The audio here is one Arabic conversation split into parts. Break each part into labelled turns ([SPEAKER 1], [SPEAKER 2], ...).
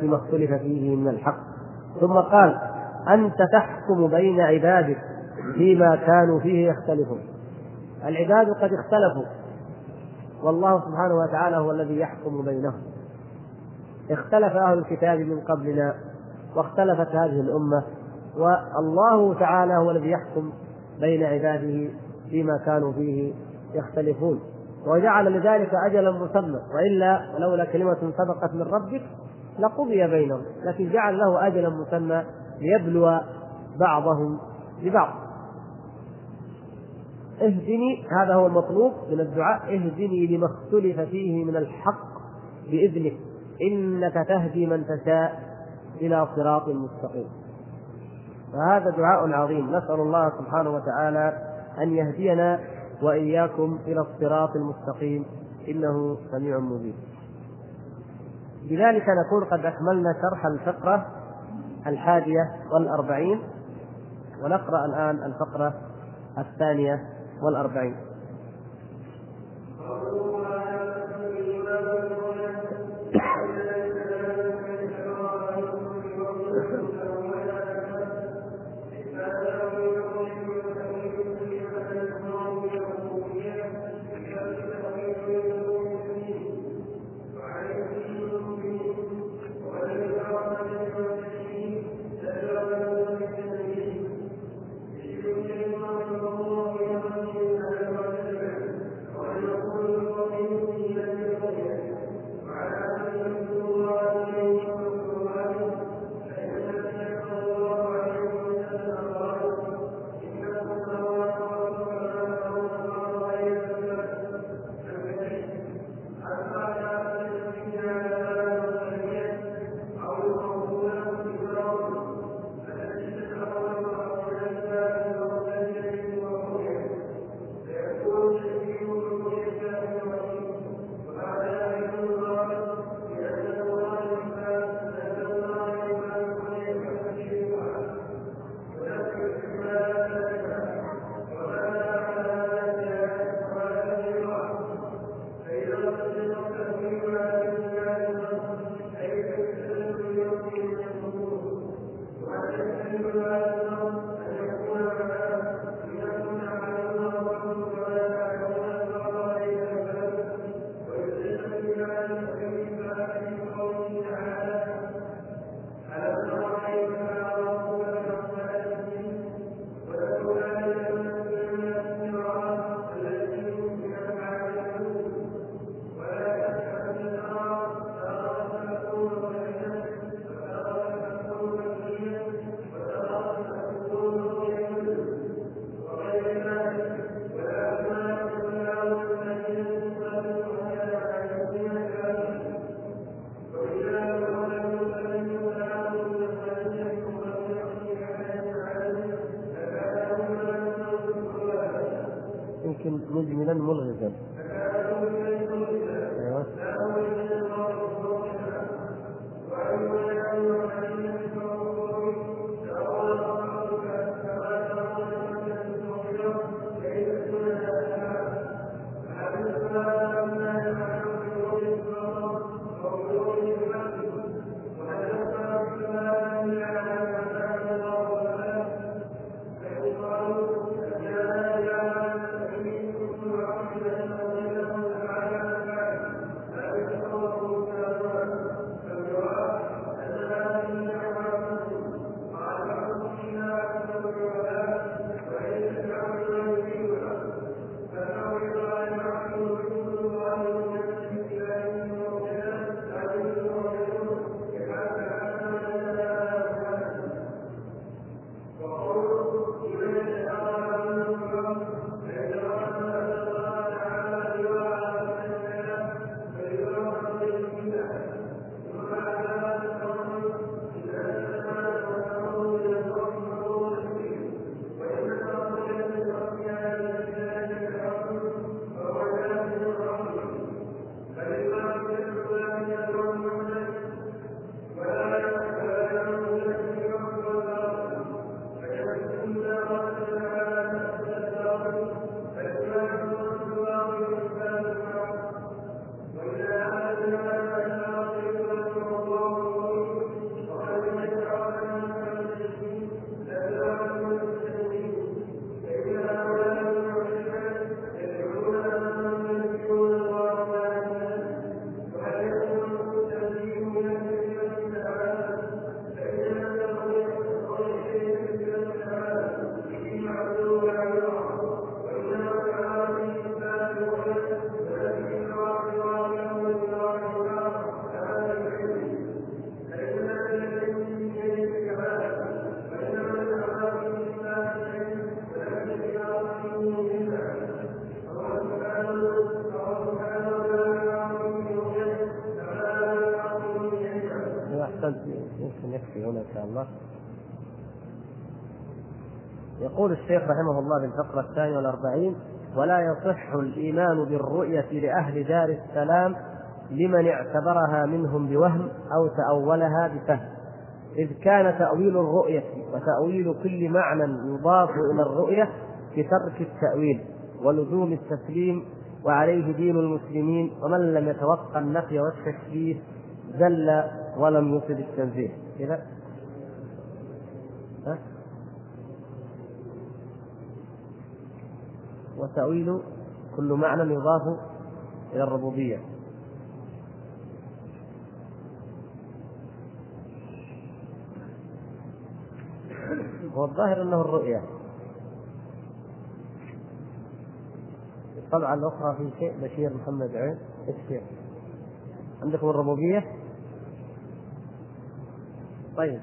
[SPEAKER 1] فيما اختلف فيه من الحق. ثم قال أنت تحكم بين عبادك فيما كانوا فيه يختلفون. العباد قد اختلفوا. والله سبحانه وتعالى هو الذي يحكم بينهم. اختلف أهل الكتاب من قبلنا واختلفت هذه الأمة والله تعالى هو الذي يحكم بين عباده فيما كانوا فيه يختلفون. وجعل لذلك أجلا مسمى وإلا ولولا كلمة سبقت من ربك لقضي بينهم لكن جعل له أجلا مسمى ليبلو بعضهم ببعض. اهدني هذا هو المطلوب من الدعاء اهدني لما اختلف فيه من الحق بإذنك إنك تهدي من تشاء إلى صراط مستقيم. فهذا دعاء عظيم. نسأل الله سبحانه وتعالى أن يهدينا وإياكم إلى الصراط المستقيم. إنه سميع مجيب. بذلك نكون قد أكملنا شرح الفقرة الحادية والأربعين ونقرأ الآن الفقرة الثانية والأربعين. الله في الفقرة الثانية والأربعين ولا يصح الإيمان بالرؤية لأهل دار السلام لمن اعتبرها منهم بوهم أو تأولها بفهم. إذ كان تأويل الرؤية وتأويل كل معنى يضاف إلى الرؤية بترك التأويل ولزوم التسليم وعليه دين المسلمين ومن لم يتوقع النفي والتشبيه زل ولم يصل التنزيه. كذا ها؟ وتأويل كل معنى يضاف إلى الربوبية. والظاهر أنه الرؤية. الطبعة الأخرى في شيء بشير محمد عين. فيه؟ عندكم الربوبية؟ طيب.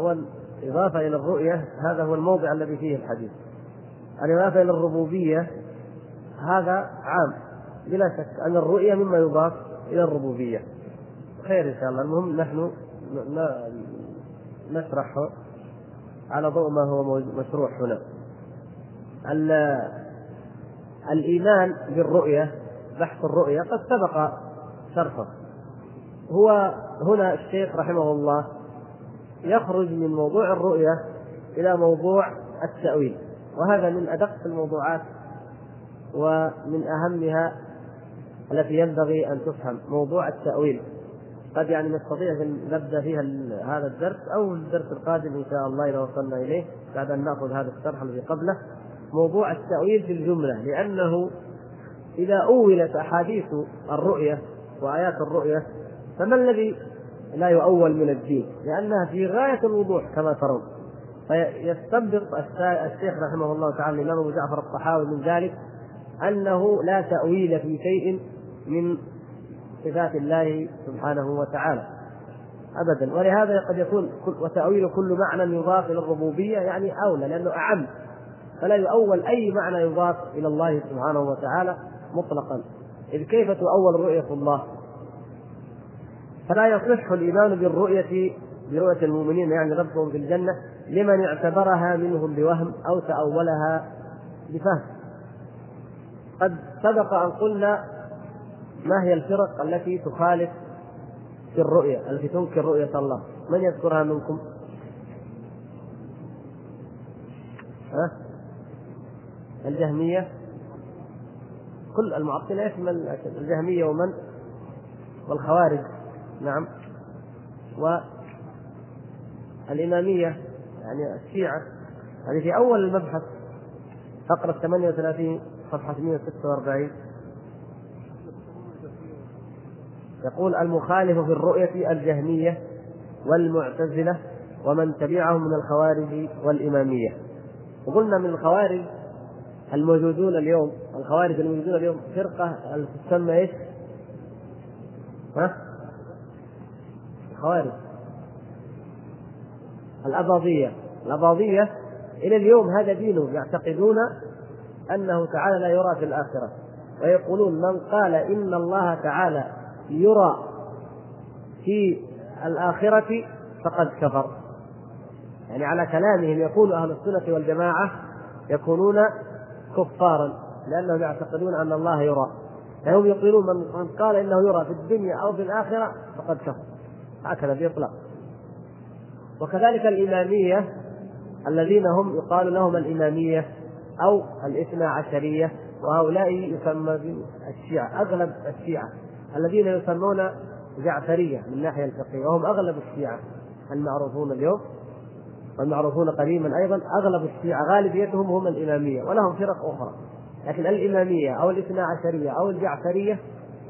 [SPEAKER 1] هو الإضافة إلى الرؤية هذا هو الموضع الذي فيه الحديث. الإضافة إلى الربوبية هذا عام بلا شك أن الرؤية مما يضاف إلى الربوبية. خير إن شاء الله. المهم نحن نشرح على ضوء ما هو مشروع هنا. الإيمان بالرؤية بحث الرؤية قد سبق شرحه. هو هنا الشيخ رحمه الله يخرج من موضوع الرؤية إلى موضوع التأويل. وهذا من أدق الموضوعات ومن أهمها التي ينبغي أن تفهم موضوع التأويل. قد يعني نستطيع أن نبدأ فيها هذا الدرس أو الدرس القادم إن شاء الله إذا وصلنا إليه بعد أن نأخذ هذا الشرح الذي قبله. موضوع التأويل في الجملة لأنه إذا أولت أحاديث الرؤية وآيات الرؤية فما الذي لا يؤول من الدين؟ لأنها في غاية الوضوح كما ترون. فيستنبط الشيخ رحمه الله تعالى الإمام أبو جعفر الطحاوي من ذلك أنه لا تأويل في شيء من صفات الله سبحانه وتعالى أبدا. ولهذا قد يكون وتأويل كل معنى يضاف إلى الربوبية يعني أولى لأنه أعم. فلا يؤول أي معنى يضاف إلى الله سبحانه وتعالى مطلقا. إذ كيف تؤول رؤية الله؟ فلا يصح الإيمان بالرؤية برؤية المؤمنين يعني ربهم في الجنة لمن اعتبرها منهم بوهم أو تأولها بفهم قد سبق أن قلنا ما هي الفرق التي تخالف في الرؤية التي تنكر رؤية الله من يذكرها منكم؟ ها؟ الجهمية كل المعطلة يشمل الجهمية ومن؟ والخوارج نعم والإمامية يعني الشيعة هذه في أول المبحث فقرة 38 صفحة 146 يقول المخالف في الرؤية الجهمية والمعتزلة ومن تبعهم من الخوارج والإمامية وقلنا من الخوارج الموجودون اليوم الخوارج الموجودون اليوم فرقة تسمى إيش؟ ها؟ الخوارج الأباضية. الأباضية إلى اليوم هذا دينهم يعتقدون أنه تعالى لا يرى في الآخرة. ويقولون من قال إن الله تعالى يرى في الآخرة فقد كفر. يعني على كلامهم يكون أهل السنة والجماعة يكونون كفارا لأنهم يعتقدون أن الله يرى. فهم يقولون من قال إنه يرى في الدنيا أو في الآخرة فقد كفر. هكذا بإطلاق. وكذلك الإمامية الذين هم يقال لهم الإمامية أو الاثنا عشرية وهؤلاء يسمى الشيعة أغلب الشيعة الذين يسمون جعفرية من الناحية الفقهية وهم أغلب الشيعة المعروفون اليوم والمعروفون قديما أيضا أغلب الشيعة غالبيتهم هم الإمامية ولهم فرق أخرى لكن الإمامية أو الاثنا عشرية أو الجعفرية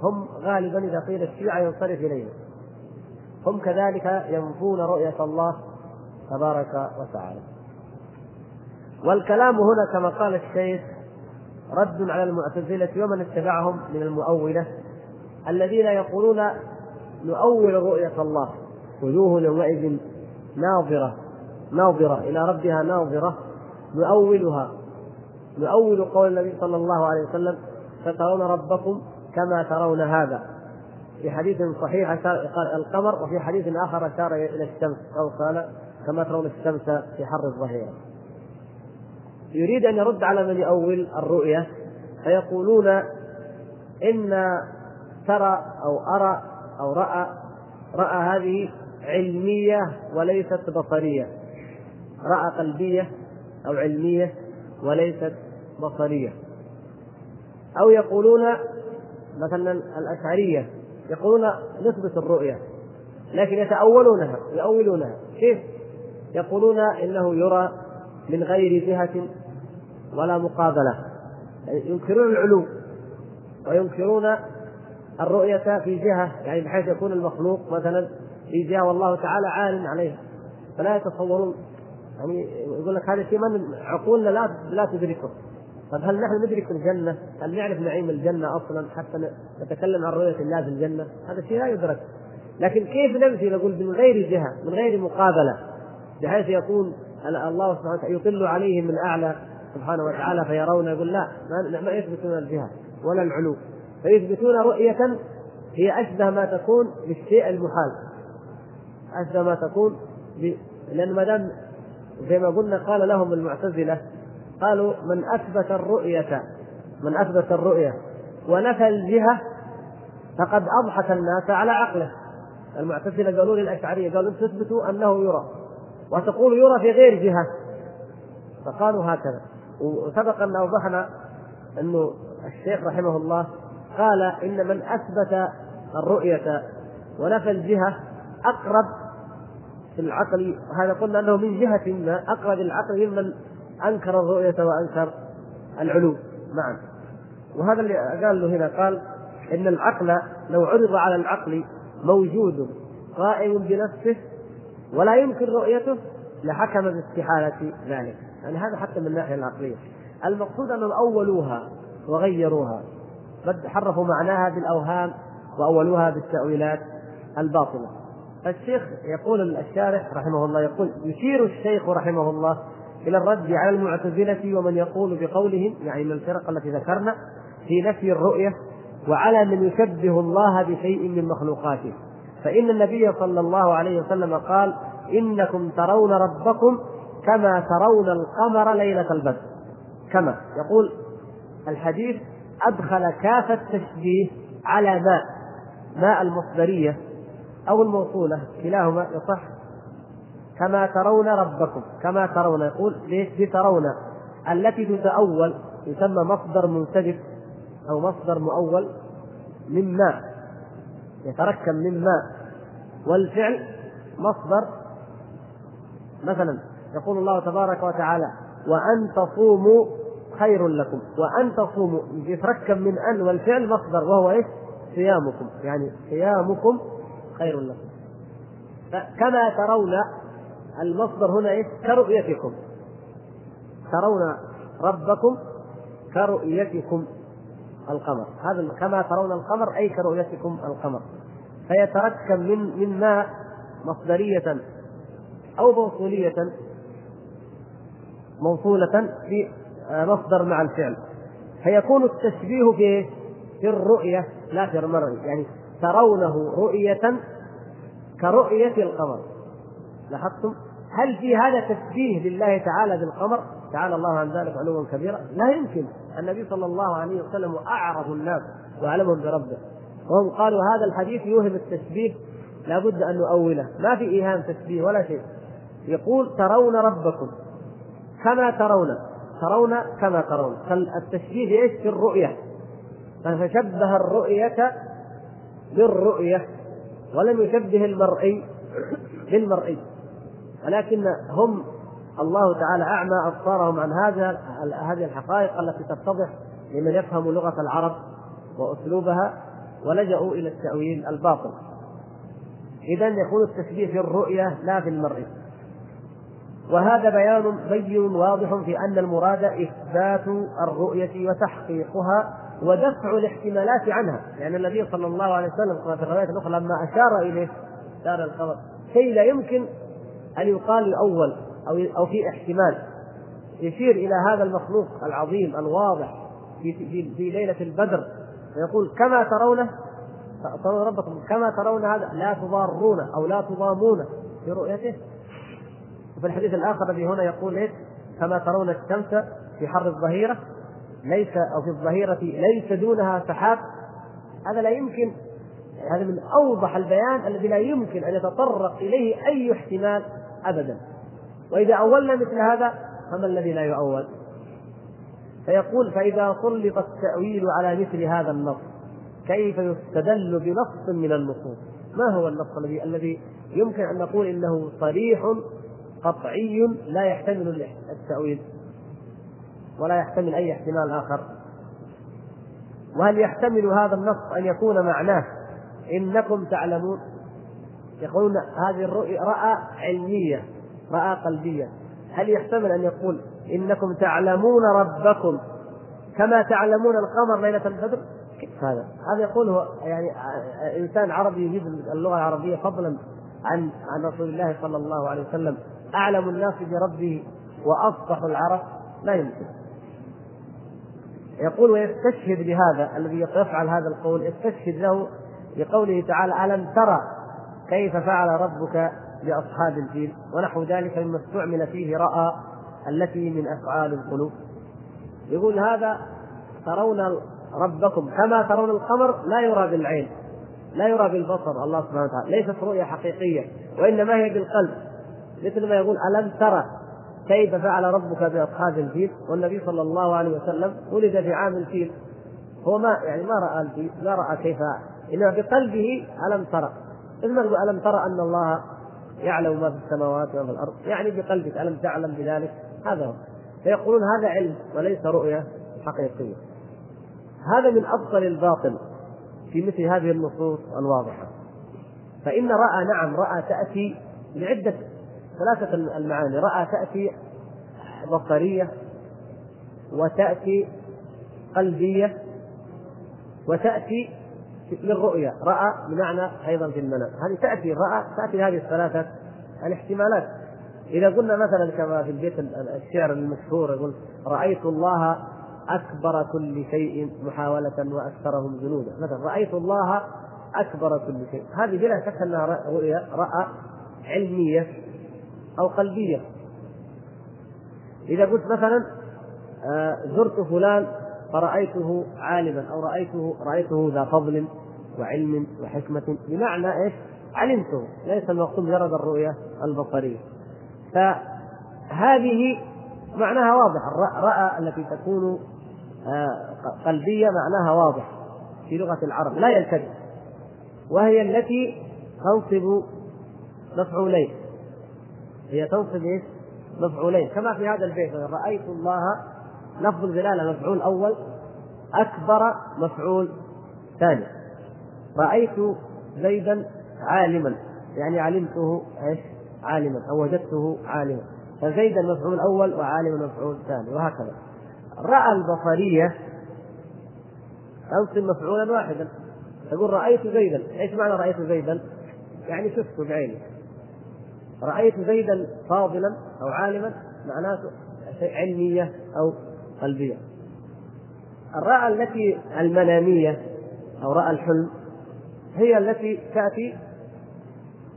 [SPEAKER 1] هم غالبا إذا قيل الشيعة ينصرف إليهم. هم كذلك ينفون رؤية الله تبارك وتعالى. والكلام هنا كما قال الشيخ رد على المعتزلة ومن اتبعهم من المؤولة الذين يقولون نؤول رؤية الله. وجوه يومئذ ناظرة ناظرة إلى ربها ناظرة نؤولها. نؤول قول النبي صلى الله عليه وسلم فترون ربكم كما ترون هذا. في حديث صحيح قال القمر وفي حديث آخر أشار إلى الشمس أو قال كما ترون الشمس في حر الظهيرة. يريد أن يرد على من يؤول الرؤية فيقولون إن ترى أو أرى أو رأى رأى هذه علمية وليست بصرية. رأى قلبية أو علمية وليست بصرية. أو يقولون مثلا الأشعرية يقولون نثبت الرؤية لكن يتأولونها يؤولونها. كيف؟ يقولون إنه يرى من غير جهة ولا مقابلة. يعني ينكرون العلو وينكرون الرؤية في جهة يعني بحيث يكون المخلوق مثلا في جهة والله تعالى عال عليها. فلا يتصورون. يعني يقول لك هذا شيء من عقولنا لا لا تدركه. طيب هل نحن ندرك الجنة؟ هل نعرف نعيم الجنة أصلا حتى نتكلم عن رؤية الله في الجنة؟ هذا شيء لا يدرك. لكن كيف نمشي نقول من غير جهة، من غير مقابلة، بحيث يكون الله سبحانه وتعالى يطل عليهم من أعلى سبحانه وتعالى فيرون يقول لا ما يثبتون الجهة ولا العلو، فيثبتون رؤية هي أشبه ما تكون بالشيء المحال. أشبه ما تكون. لأن ما دام زي ما قلنا قال لهم المعتزلة قالوا من أثبت الرؤية من أثبت الرؤية ونفى الجهة فقد أضحك الناس على عقله. المعتزلة قالوا للأشعرية قالوا تثبتوا أنه يرى وتقول يرى في غير جهة. فقالوا هكذا. وسبق أن أوضحنا أنه الشيخ رحمه الله قال إن من أثبت الرؤية ونفى الجهة أقرب في العقل هذا قلنا أنه من جهة ما أقرب العقل ممن أنكر الرؤية وأنكر العلو. معا وهذا اللي قال له هنا قال إن العقل لو عرض على العقل موجود قائم بنفسه ولا يمكن رؤيته لحكم باستحالة ذلك. يعني هذا حتى من الناحية العقلية. المقصود أنهم أولوها وغيروها. حرفوا معناها بالأوهام وأولوها بالتأويلات الباطلة. الشيخ يقول الشارح رحمه الله يقول يشير الشيخ رحمه الله إلى الرد على المعتزلة ومن يقول بقولهم يعني من الفرق التي ذكرنا في نفي الرؤية وعلى من يشبه الله بشيء من مخلوقاته. فإن النبي صلى الله عليه وسلم قال إنكم ترون ربكم كما ترون القمر ليلة البدر. كما يقول الحديث أدخل كاف التشبيه على ماء ماء المصدرية أو الموصولة كلاهما يصح كما ترون ربكم كما ترون يقول ليش؟ ترون. التي تتأول يسمى مصدر منسجف أو مصدر مؤول من ماء يتركب من ماء. والفعل مصدر مثلا يقول الله تبارك وتعالى وأن تصوموا خير لكم وأن تصوموا. يتركب من أن والفعل مصدر وهو إيش؟ صيامكم يعني صيامكم خير لكم. فكما ترون المصدر هنا إيش؟ كرؤيتكم. ترون ربكم كرؤيتكم القمر. هذا كما ترون القمر أي كرؤيتكم القمر. فيتركب من من ماء مصدرية أو موصولية موصولة في مصدر مع الفعل. فيكون التشبيه في في الرؤية لا في المرء. يعني ترونه رؤية كرؤية القمر. لاحظتم؟ هل في هذا تشبيه لله تعالى بالقمر؟ تعالى الله عن ذلك علوا كبيرا؟ لا يمكن. النبي صلى الله عليه وسلم اعرف الناس وأعلمهم بربه. وهم قالوا هذا الحديث يوهم التشبيه لابد أن نؤوله. ما في إيهام تشبيه ولا شيء. يقول ترون ربكم كما ترون. ترون كما ترون. التشبيه إيش؟ في الرؤية. فشبه الرؤية بالرؤية. ولم يشبه المرئي بالمرئي. ولكن هم الله تعالى أعمى أبصارهم عن هذا هذه الحقائق التي تتضح لمن يفهم لغة العرب وأسلوبها ولجأوا إلى التأويل الباطل. إذا يكون التشبيه في الرؤية لا في المرء. وهذا بيان بين واضح في أن المراد إثبات الرؤية وتحقيقها ودفع الاحتمالات عنها، لأن النبي صلى الله عليه وسلم في الرواية الأخرى لما أشار إليه دار الخبر شيء لا يمكن أن يقال الأول أو أو في احتمال؟ يشير إلى هذا المخلوق العظيم الواضح في في, في ليلة البدر ويقول كما ترونه ترون ربكم كما ترون هذا لا تضارون أو لا تضامون في رؤيته. وفي الحديث الآخر الذي هنا يقول إيش؟ كما ترون الشمس في حر الظهيرة ليس أو في الظهيرة ليس دونها سحاب. هذا لا يمكن هذا من أوضح البيان الذي لا يمكن أن يتطرق إليه أي احتمال ابدا وإذا أولنا مثل هذا فما الذي لا يؤول؟ فيقول فإذا سلط التأويل على مثل هذا النص كيف يستدل بنص من النصوص؟ ما هو النص الذي الذي يمكن أن نقول إنه صريح قطعي لا يحتمل التأويل ولا يحتمل أي احتمال آخر وهل يحتمل هذا النص أن يكون معناه إنكم تعلمون. يقولون هذه الرؤيا رأى علمية رأى قلبية. هل يحتمل أن يقول إنكم تعلمون ربكم كما تعلمون القمر ليلة البدر؟ هذا هذا يقول هو يعني إنسان عربي يجيد اللغة العربية فضلا عن عن رسول الله صلى الله عليه وسلم. أعلم الناس بربه وافصح العرب لا يمكن. يقول ويستشهد بهذا الذي يفعل هذا القول يستشهد له بقوله تعالى ألم ترى كيف فعل ربك بأصحاب الفيل؟ ونحو ذلك مما استعمل فيه رأى التي من أفعال القلوب. يقول هذا ترون ربكم. كما ترون القمر لا يرى بالعين لا يرى بالبصر. الله سبحانه وتعالى ليست رؤية حقيقية وإنما هي بالقلب. مثل ما يقول ألم ترى كيف فعل ربك بأصحاب الفيل؟ والنبي صلى الله عليه وسلم ولد في عام الفيل. هو ما يعني ما رأى الفيل ما رأى كيف انما بقلبه ألم ترى. ما ألم ترى أن الله يعلم ما في السماوات وما في الأرض. يعني بقلبك ألم تعلم بذلك؟ هذا هو. فيقولون هذا علم وليس رؤية حقيقية. هذا من أفضل الباطل في مثل هذه النصوص الواضحة. فإن رأى نعم رأى تأتي لعدة ثلاثة المعاني. رأى تأتي بصرية وتأتي قلبية وتأتي للرؤية رأى بمعنى أيضا في المنام هذه تأتي رأى تأتي هذه الثلاثة الاحتمالات. إذا قلنا مثلا كما في البيت الشعر المشهور يقول رأيت الله أكبر كل شيء محاولة وأكثرهم جنودا. مثلا رأيت الله أكبر كل شيء. هذه بلا شك أنها رؤية رأى علمية أو قلبية. إذا قلت مثلا آه، زرت فلان فرأيته عالما أو رأيته رأيته ذا فضل وعلم وحكمة بمعنى إيش؟ علمته. ليس المقصود مجرد الرؤية البصرية. فهذه معناها واضح رأى التي تكون آه، قلبية معناها واضح في لغة العرب. لا يلتبس وهي التي تنصب مفعولين. هي تنصب إيش؟ مفعولين. كما في هذا البيت. رأيت الله لفظ الجلالة مفعول أول أكبر مفعول ثاني. رأيت زيدا عالما يعني علمته إيش؟ عالما أو وجدته عالما. فزيدا مفعول اول وعالما مفعول ثاني وهكذا. رأى البصرية تنصب مفعولا واحدا. تقول رأيت زيدا. إيش معنى رأيت زيدا؟ يعني شفته بعيني. رأيت زيدا فاضلا أو عالما معناته شيء علمية أو قلبية. الرأى التي المنامية أو رأى الحلم هي التي تأتي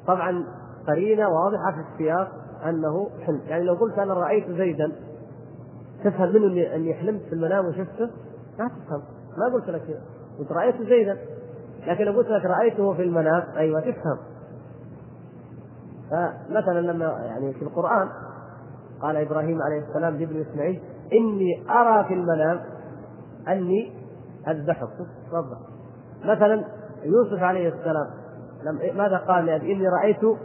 [SPEAKER 1] طبعا قرينة واضحة في السياق أنه حلم. يعني لو قلت أنا رأيت زيدا تفهم منه أني حلمت في المنام وشفته؟ ما تفهم. ما قلت لك قلت رأيت زيدا. لكن لو قلت لك رأيته في المنام أيوه تفهم. فمثلا لما يعني في القرآن قال إبراهيم عليه السلام لابن إسماعيل إني أرى في المنام أني أذبحك. تفضل. مثلا يوسف عليه السلام ماذا قال؟ لأبي إني رأيت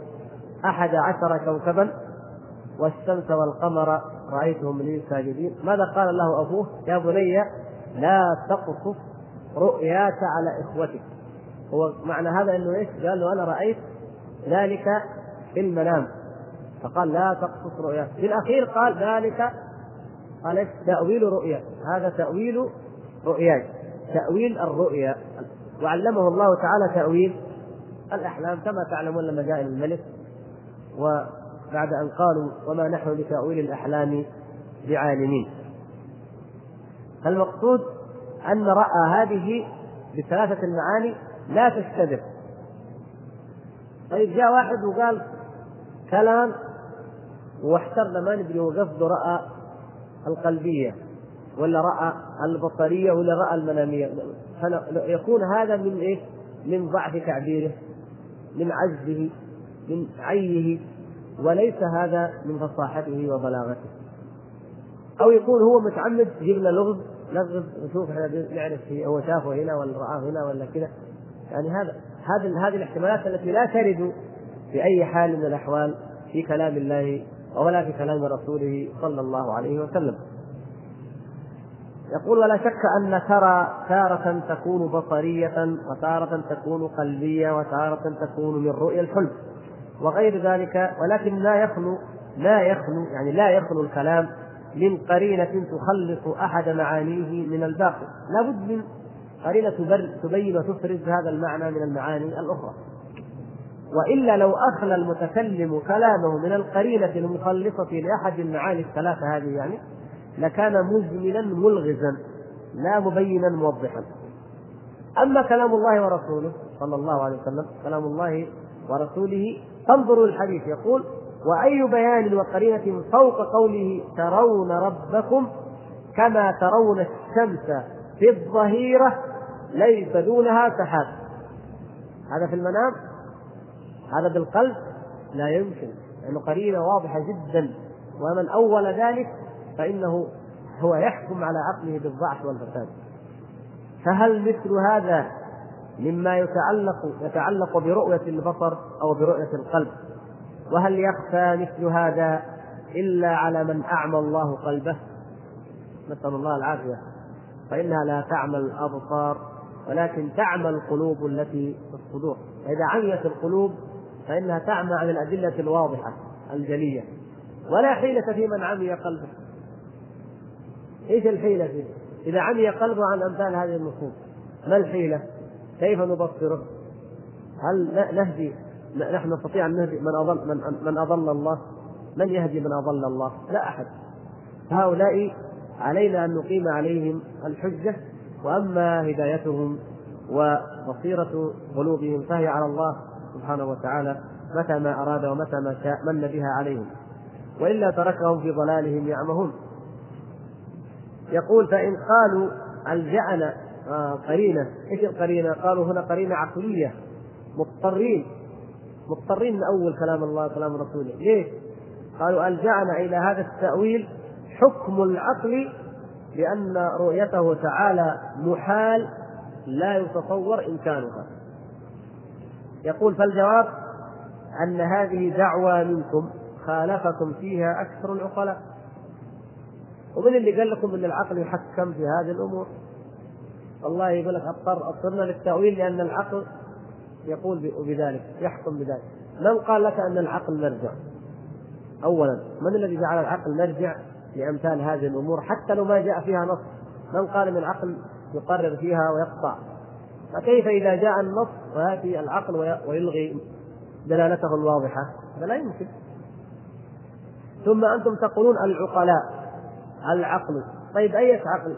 [SPEAKER 1] أحد عشر كوكبا والشمس والقمر رأيتهم لي ساجدين. ماذا قال له أبوه؟ يا بني لا تقصف رؤياك على إخوتك. هو معنى هذا أنه إيش؟ قال له أنا رأيت ذلك في المنام. فقال لا تقصص رؤيا في الأخير قال ذلك قال تأويل رؤيا هذا تأويل رؤياك. تأويل الرؤيا. وعلمه الله تعالى تأويل الأحلام كما تعلمون لما جاء الملك وبعد أن قالوا وما نحن بتأويل الأحلام بعالمين. المقصود أن رأى هذه بثلاثة المعاني لا تستدر. طيب جاء واحد وقال كلام واحترنا ما ندري هو قصده رأى القلبية. ولا رأى البصرية ولا رأى المنامية؟ يكون هذا من إيه؟ من ضعف تعبيره من عجزه من عيه وليس هذا من فصاحته وبلاغته. أو يكون هو متعمد يجيب لنا لغز لغز نشوف إحنا نعرف هو شافه هنا ولا رآه هنا ولا كذا يعني هذا هذه هذه الاحتمالات التي لا ترد في أي حال من الأحوال في كلام الله ولا في كلام رسوله صلى الله عليه وسلم. يقول ولا شك أن ترى تارة تكون بصرية وتارة تكون قلبية وتارة تكون من رؤيا الحلم وغير ذلك ولكن لا يخلو لا يخلو يعني لا يخلو الكلام من قرينة تخلص أحد معانيه من الباقي. لا بد من قرينة تبين وتفرز هذا المعنى من المعاني الأخرى. وإلا لو أخلى المتكلم كلامه من القرينة المخلصة لأحد المعاني الثلاثة هذه يعني لكان مجملا ملغزا لا مبينا موضحا. أما كلام الله ورسوله صلى الله عليه وسلم كلام الله ورسوله فانظروا الحديث. يقول وأي بيان وقرينة فوق قوله ترون ربكم كما ترون الشمس في الظهيرة ليس دونها سحاب. هذا في المنام؟ هذا بالقلب؟ لا يمكن لأنه قرينة واضحة جدا. ومن أول ذلك فإنه هو يحكم على عقله بالضعف والفساد. فهل مثل هذا مما يتعلق يتعلق برؤية البصر أو برؤية القلب؟ وهل يخفى مثل هذا إلا على من أعمى الله قلبه؟ نسأل الله العافية. فإنها لا تعمى الأبصار ولكن تعمى القلوب التي في الصدور. فإذا عميت القلوب فإنها تعمى عن الأدلة الواضحة الجلية. ولا حيلة في من عمي قلبه. إيش الحيلة فيه؟ إذا عمي قلبه عن أمثال هذه النصوص ما الحيلة؟ كيف نبصره؟ هل نهدي نحن نستطيع أن نهدي من أضل من, من أضل الله؟ من يهدي من أضل الله؟ لا أحد هؤلاء علينا أن نقيم عليهم الحجة وأما هدايتهم وبصيرة قلوبهم فهي على الله سبحانه وتعالى متى ما أراد ومتى ما شاء من بها عليهم وإلا تركهم في ضلالهم يعمهون يقول فإن قالوا ألجأنا آه قرينة. إيش القرينة؟ قالوا هنا قرينة عقلية. مضطرين. مضطرين نأول كلام الله وكلام رسوله. ليش؟ قالوا ألجأنا إلى هذا التأويل حكم العقل لأن رؤيته تعالى محال لا يتصور إمكانها. يقول فالجواب أن هذه دعوى منكم خالفكم فيها أكثر العقلاء. ومن اللي قال لكم إن العقل يحكم في هذه الأمور؟ والله يقول لك اضطر اضطرنا للتأويل لأن العقل يقول بذلك يحكم بذلك. من قال لك أن العقل مرجع؟ اولا من الذي جعل العقل مرجع لأمثال هذه الأمور حتى لو ما جاء فيها نص؟ من قال إن العقل يقرر فيها ويقطع؟ فكيف إذا جاء النص ويأتي العقل ويلغي دلالته الواضحة؟ هذا لا يمكن. ثم أنتم تقولون العقلاء. العقل. طيب أي عقل؟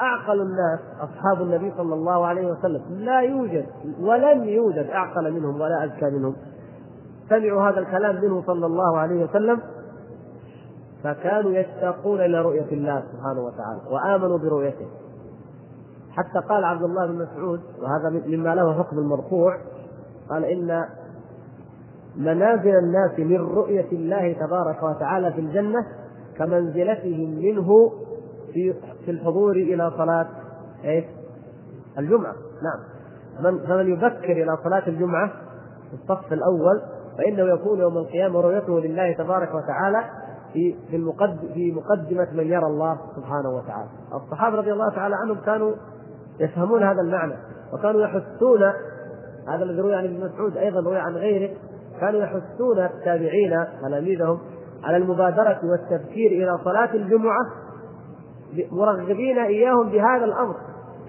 [SPEAKER 1] أعقل الناس أصحاب النبي صلى الله عليه وسلم. لا يوجد ولن يوجد أعقل منهم ولا أذكى منهم. سمعوا هذا الكلام منه صلى الله عليه وسلم. فكانوا يشتاقون إلى رؤية الله سبحانه وتعالى وآمنوا برؤيته. حتى قال عبد الله بن مسعود وهذا مما له حكم المرفوع قال إن منازل الناس من رؤية الله تبارك وتعالى في الجنة كمنزلتهم منه في في الحضور إلى صلاة إيش؟ الجمعة، نعم. فمن فمن يبكر إلى صلاة الجمعة في الصف الأول فإنه يكون يوم القيامة رؤيته لله تبارك وتعالى في في المقدم في مقدمة من يرى الله سبحانه وتعالى. الصحابة رضي الله تعالى عنهم كانوا يفهمون هذا المعنى وكانوا يحثون هذا الذي روي عن ابن مسعود أيضا روي عن غيره كانوا يحثون التابعين تلاميذهم على المبادرة والتبكير إلى صلاة الجمعة مرغبين إياهم بهذا الأمر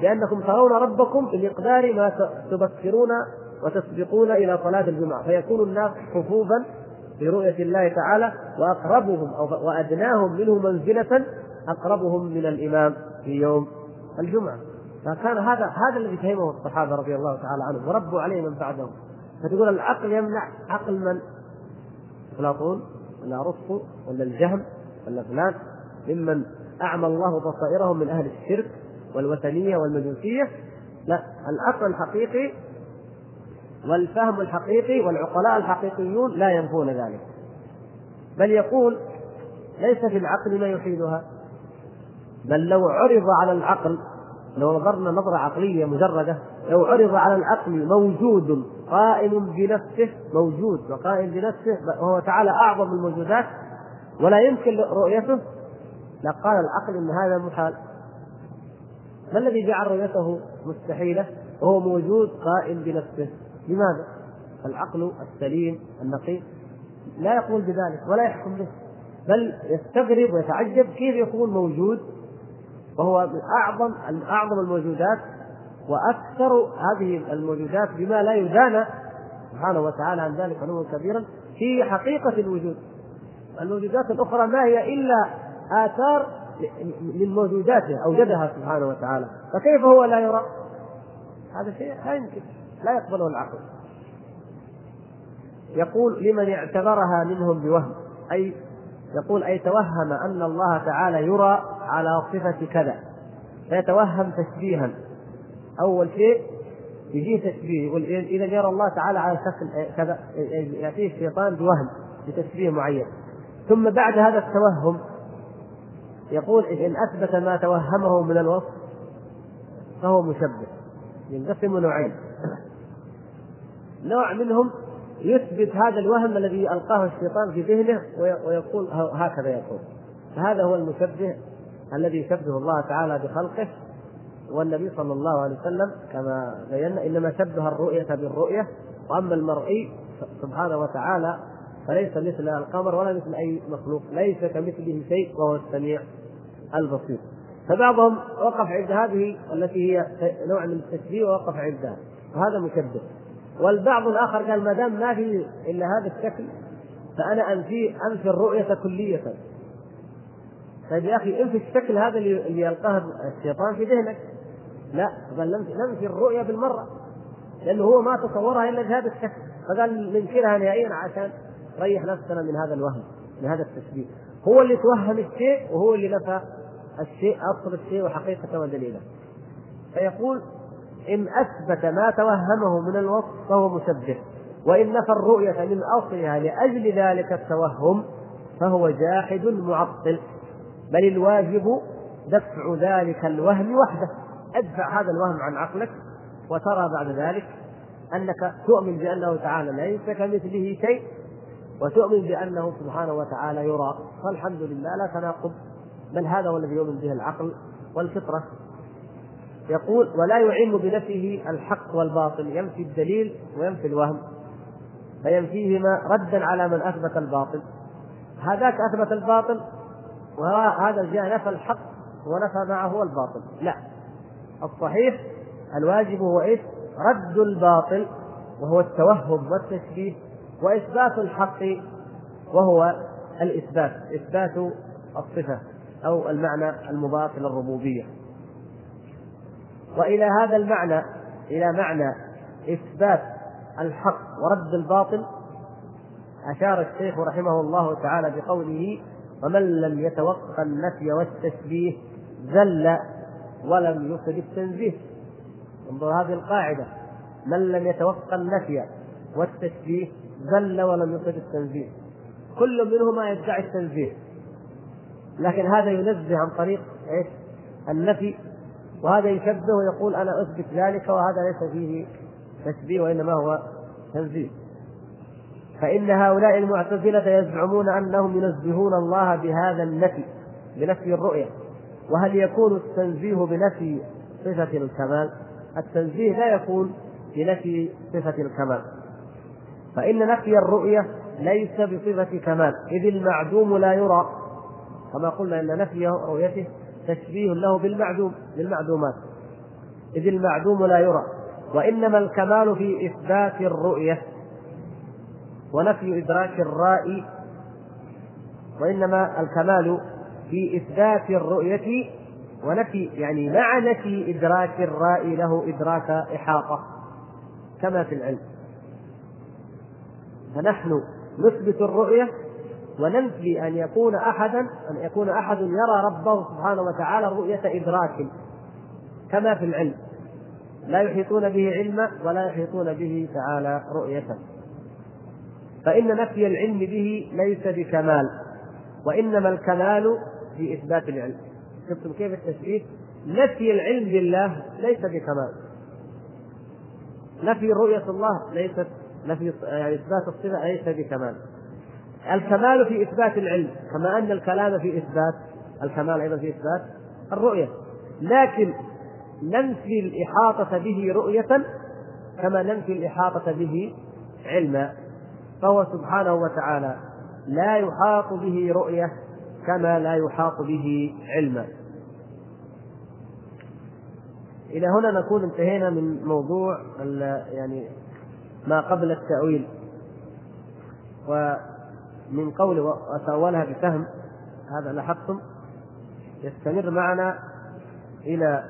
[SPEAKER 1] لأنكم ترون ربكم بمقدار ما تبكرون وتسبقون إلى صلاة الجمعة فيكون الناس صفوفا برؤية الله تعالى وأقربهم أو وأدناهم منه منزلة أقربهم من الإمام في يوم الجمعة فكان هذا هذا الذي فهمه الصحابة رضي الله تعالى عنهم وربوا عليه من بعدهم فتقول العقل يمنع عقل من؟ افلاطون ولا ارسطو ولا الجهم ولا فلان ممن أعمى الله بصائرهم من أهل الشرك والوثنية والمجوسية. لا العقل الحقيقي والفهم الحقيقي والعقلاء الحقيقيون لا ينفون ذلك بل يقول ليس في العقل ما يحيلها بل لو عرض على العقل لو نظرنا نظرة عقلية مجردة لو عرض على العقل موجود قائم بنفسه موجود وقائم بنفسه وهو تعالى أعظم الموجودات ولا يمكن رؤيته لقال العقل إن هذا محال. ما الذي جعل رؤيته مستحيلة؟ وهو موجود قائم بنفسه. لماذا؟ العقل السليم النقي. لا يقول بذلك ولا يحكم به بل يستغرب ويتعجب كيف يكون موجود وهو من أعظم أعظم الموجودات وأكثر هذه الموجودات بما لا يدانى سبحانه وتعالى عن ذلك علوا كبيرا في حقيقة الوجود. الموجودات الأخرى ما هي إلا آثار من موجوداته أوجدها سبحانه وتعالى. فكيف هو لا يرى؟ هذا شيء لا يمكن لا يقبله العقل. يقول لمن اعتبرها منهم بوهم أي يقول أي توهم أن الله تعالى يرى على صفة كذا. فيتوهم تشبيها. أول شيء يجيه تشبيه يقول إذا يرى الله تعالى على شكل كذا ياتيه الشيطان بوهم بتشبيه معين. ثم بعد هذا التوهم يقول إن أثبت ما توهمه من الوصف فهو مشبه. ينقسم نوعين. نوع منهم يثبت هذا الوهم الذي ألقاه الشيطان في ذهنه ويقول هكذا يقول. فهذا هو المشبه الذي يشبه الله تعالى بخلقه والنبي صلى الله عليه وسلم كما بينا إنما شبه الرؤية بالرؤية وأما المرئي سبحانه وتعالى فليس مثل القمر ولا مثل أي مخلوق ليس كمثله شيء وهو السميع البصير. فبعضهم وقف عند هذه التي هي نوع من التشبيه ووقف عندها وهذا مشبه. والبعض الآخر قال ما دام ما في إلا هذا الشكل فأنا انفي أنفي الرؤية كلية. طيب يا أخي انفي الشكل هذا اللي يلقاه الشيطان في ذهنك. لا بل ننفي الرؤية بالمرة. لأنه هو ما تصورها إلا بهذا الشكل. فقال ننكرها نهائيا عشان ريح نفسنا من هذا الوهم من هذا التشبيه. هو اللي توهم الشيء وهو اللي نفى الشيء أصل الشيء وحقيقته ودليله. فيقول إن أثبت ما توهمه من الوصف فهو مشبه. وإن نفى الرؤية من اصلها لأجل ذلك التوهم فهو جاحد معطل. بل الواجب دفع ذلك الوهم وحده. ادفع هذا الوهم عن عقلك وترى بعد ذلك أنك تؤمن بأنه تعالى ليس كمثله شيء وتؤمن بأنه سبحانه وتعالى يرى. فالحمد لله لا تناقض. بل هذا هو الذي يؤمن به العقل والفطرة. يقول ولا يعم بنفيه الحق والباطل. ينفي الدليل وينفي الوهم. فينفيهما ردا على من أثبت الباطل. هذاك أثبت الباطل وهذا جاء نفى الحق ونفى معه الباطل. لا. الصحيح الواجب هو إيش؟ رد الباطل وهو التوهم والتشبيه وإثبات الحق وهو الإثبات إثبات الصفة أو المعنى المضاف الربوبية. وإلى هذا المعنى إلى معنى إثبات الحق ورد الباطل أشار الشيخ رحمه الله تعالى بقوله ومن لم يتوقع النفي والتشبيه ذل ولم يفد التنزيه. انظر هذه القاعدة. من لم يتوقع النفي والتشبيه ذل ولم يفد التنزيه. كل منهما يدعي التنزيه. لكن هذا ينزه عن طريق إيش؟ النفي. وهذا يشبه ويقول أنا أثبت ذلك وهذا ليس فيه تشبيه وإنما هو تنزيه. فإن هؤلاء المعتزلة يزعمون أنهم ينزهون الله بهذا النفي بنفي الرؤية. وهل يكون التنزيه بنفي صفة الكمال؟ التنزيه لا يكون بنفي صفة الكمال. فإن نفي الرؤية ليس بصفة كمال إذ المعدوم لا يرى. كما قلنا أن نفي رؤيته تشبيه له بالمعدوم بالمعدومات. إذ المعدوم لا يرى. وإنما الكمال في إثبات الرؤية. ونفي إدراك الرائي وإنما الكمال في إثبات الرؤية ونفي يعني مع نفي إدراك الرائي له إدراك إحاطة كما في العلم. فنحن نثبت الرؤية وننفي أن يكون أحدا أن يكون أحد يرى ربه سبحانه وتعالى رؤية إدراك كما في العلم. لا يحيطون به علما ولا يحيطون به تعالى رؤية. فإن نفي العلم به ليس بكمال وإنما الكمال في إثبات العلم. شفتم كيف التشبيه نفي العلم بالله ليس بكمال. نفي رؤية الله ليست نفي يعني إثبات الصفة ليس بكمال. الكمال في إثبات العلم كما أن الكلام في إثبات الكمال أيضا في إثبات الرؤية. لكن ننفي الإحاطة به رؤية كما ننفي الإحاطة به علما. فهو سبحانه وتعالى لا يحاط به رؤية كما لا يحاط به علما. إلى هنا نكون انتهينا من موضوع يعني ما قبل التأويل. ومن قول وتأولها بفهم هذا لاحظتم؟ يستمر معنا إلى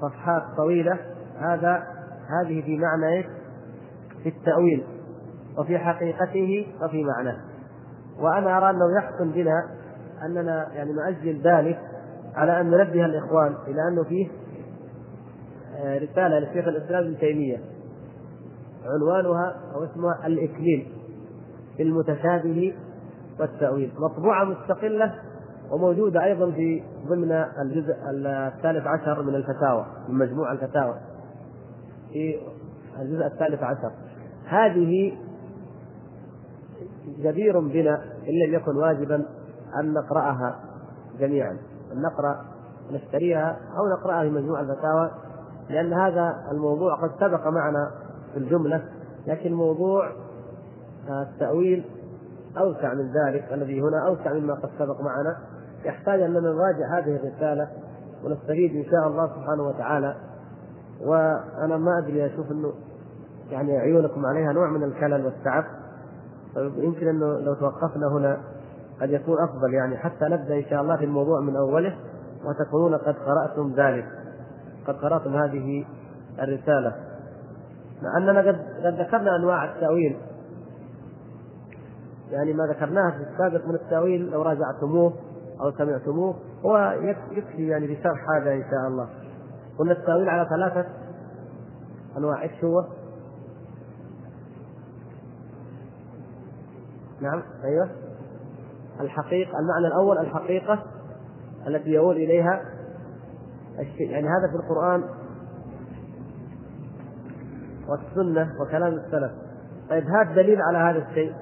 [SPEAKER 1] صفحات طويلة. هذا هذه في معنى؟ في التأويل. وفي حقيقته وفي معناه. وأنا أرى أنه يحسن بنا أننا يعني نؤجل ذلك على أن ننبه الإخوان إلى أنه فيه آه، رسالة لشيخ الإسلام ابن تيمية. عنوانها أو اسمها الإكليل في المتشابه والتأويل. مطبوعة مستقلة وموجودة أيضا في ضمن الجزء الثالث عشر من الفتاوى من مجموع الفتاوى. في الجزء الثالث عشر. هذه جدير بنا إن لم يكن واجبا أن نقرأها جميعا. أن نقرأ نشتريها أو نقرأها في مجموع الفتاوى لأن هذا الموضوع قد سبق معنا في الجملة لكن موضوع التأويل أوسع من ذلك الذي هنا أوسع مما قد سبق معنا. يحتاج أننا نراجع هذه الرسالة ونستفيد إن شاء الله سبحانه وتعالى. وأنا ما أدري أشوف أنه يعني عيونكم عليها نوع من الكلل والتعب. يمكن أنه لو توقفنا هنا قد يكون أفضل يعني حتى نبدأ إن شاء الله في الموضوع من أوله وتكونون قد قرأتم ذلك. قد قرأتم هذه الرسالة. مع أننا قد قد ذكرنا أنواع التأويل. يعني ما ذكرناه في السابق من التأويل لو راجعتموه أو سمعتموه هو يكفي يعني بشرح هذا إن شاء الله. قلنا التأويل على ثلاثة أنواع. إيش هو؟ نعم أيوه. الحقيقة المعنى الأول الحقيقة التي يؤول إليها الشيء. يعني هذا في القرآن والسنة وكلام السلف. طيب هات دليل على هذا الشيء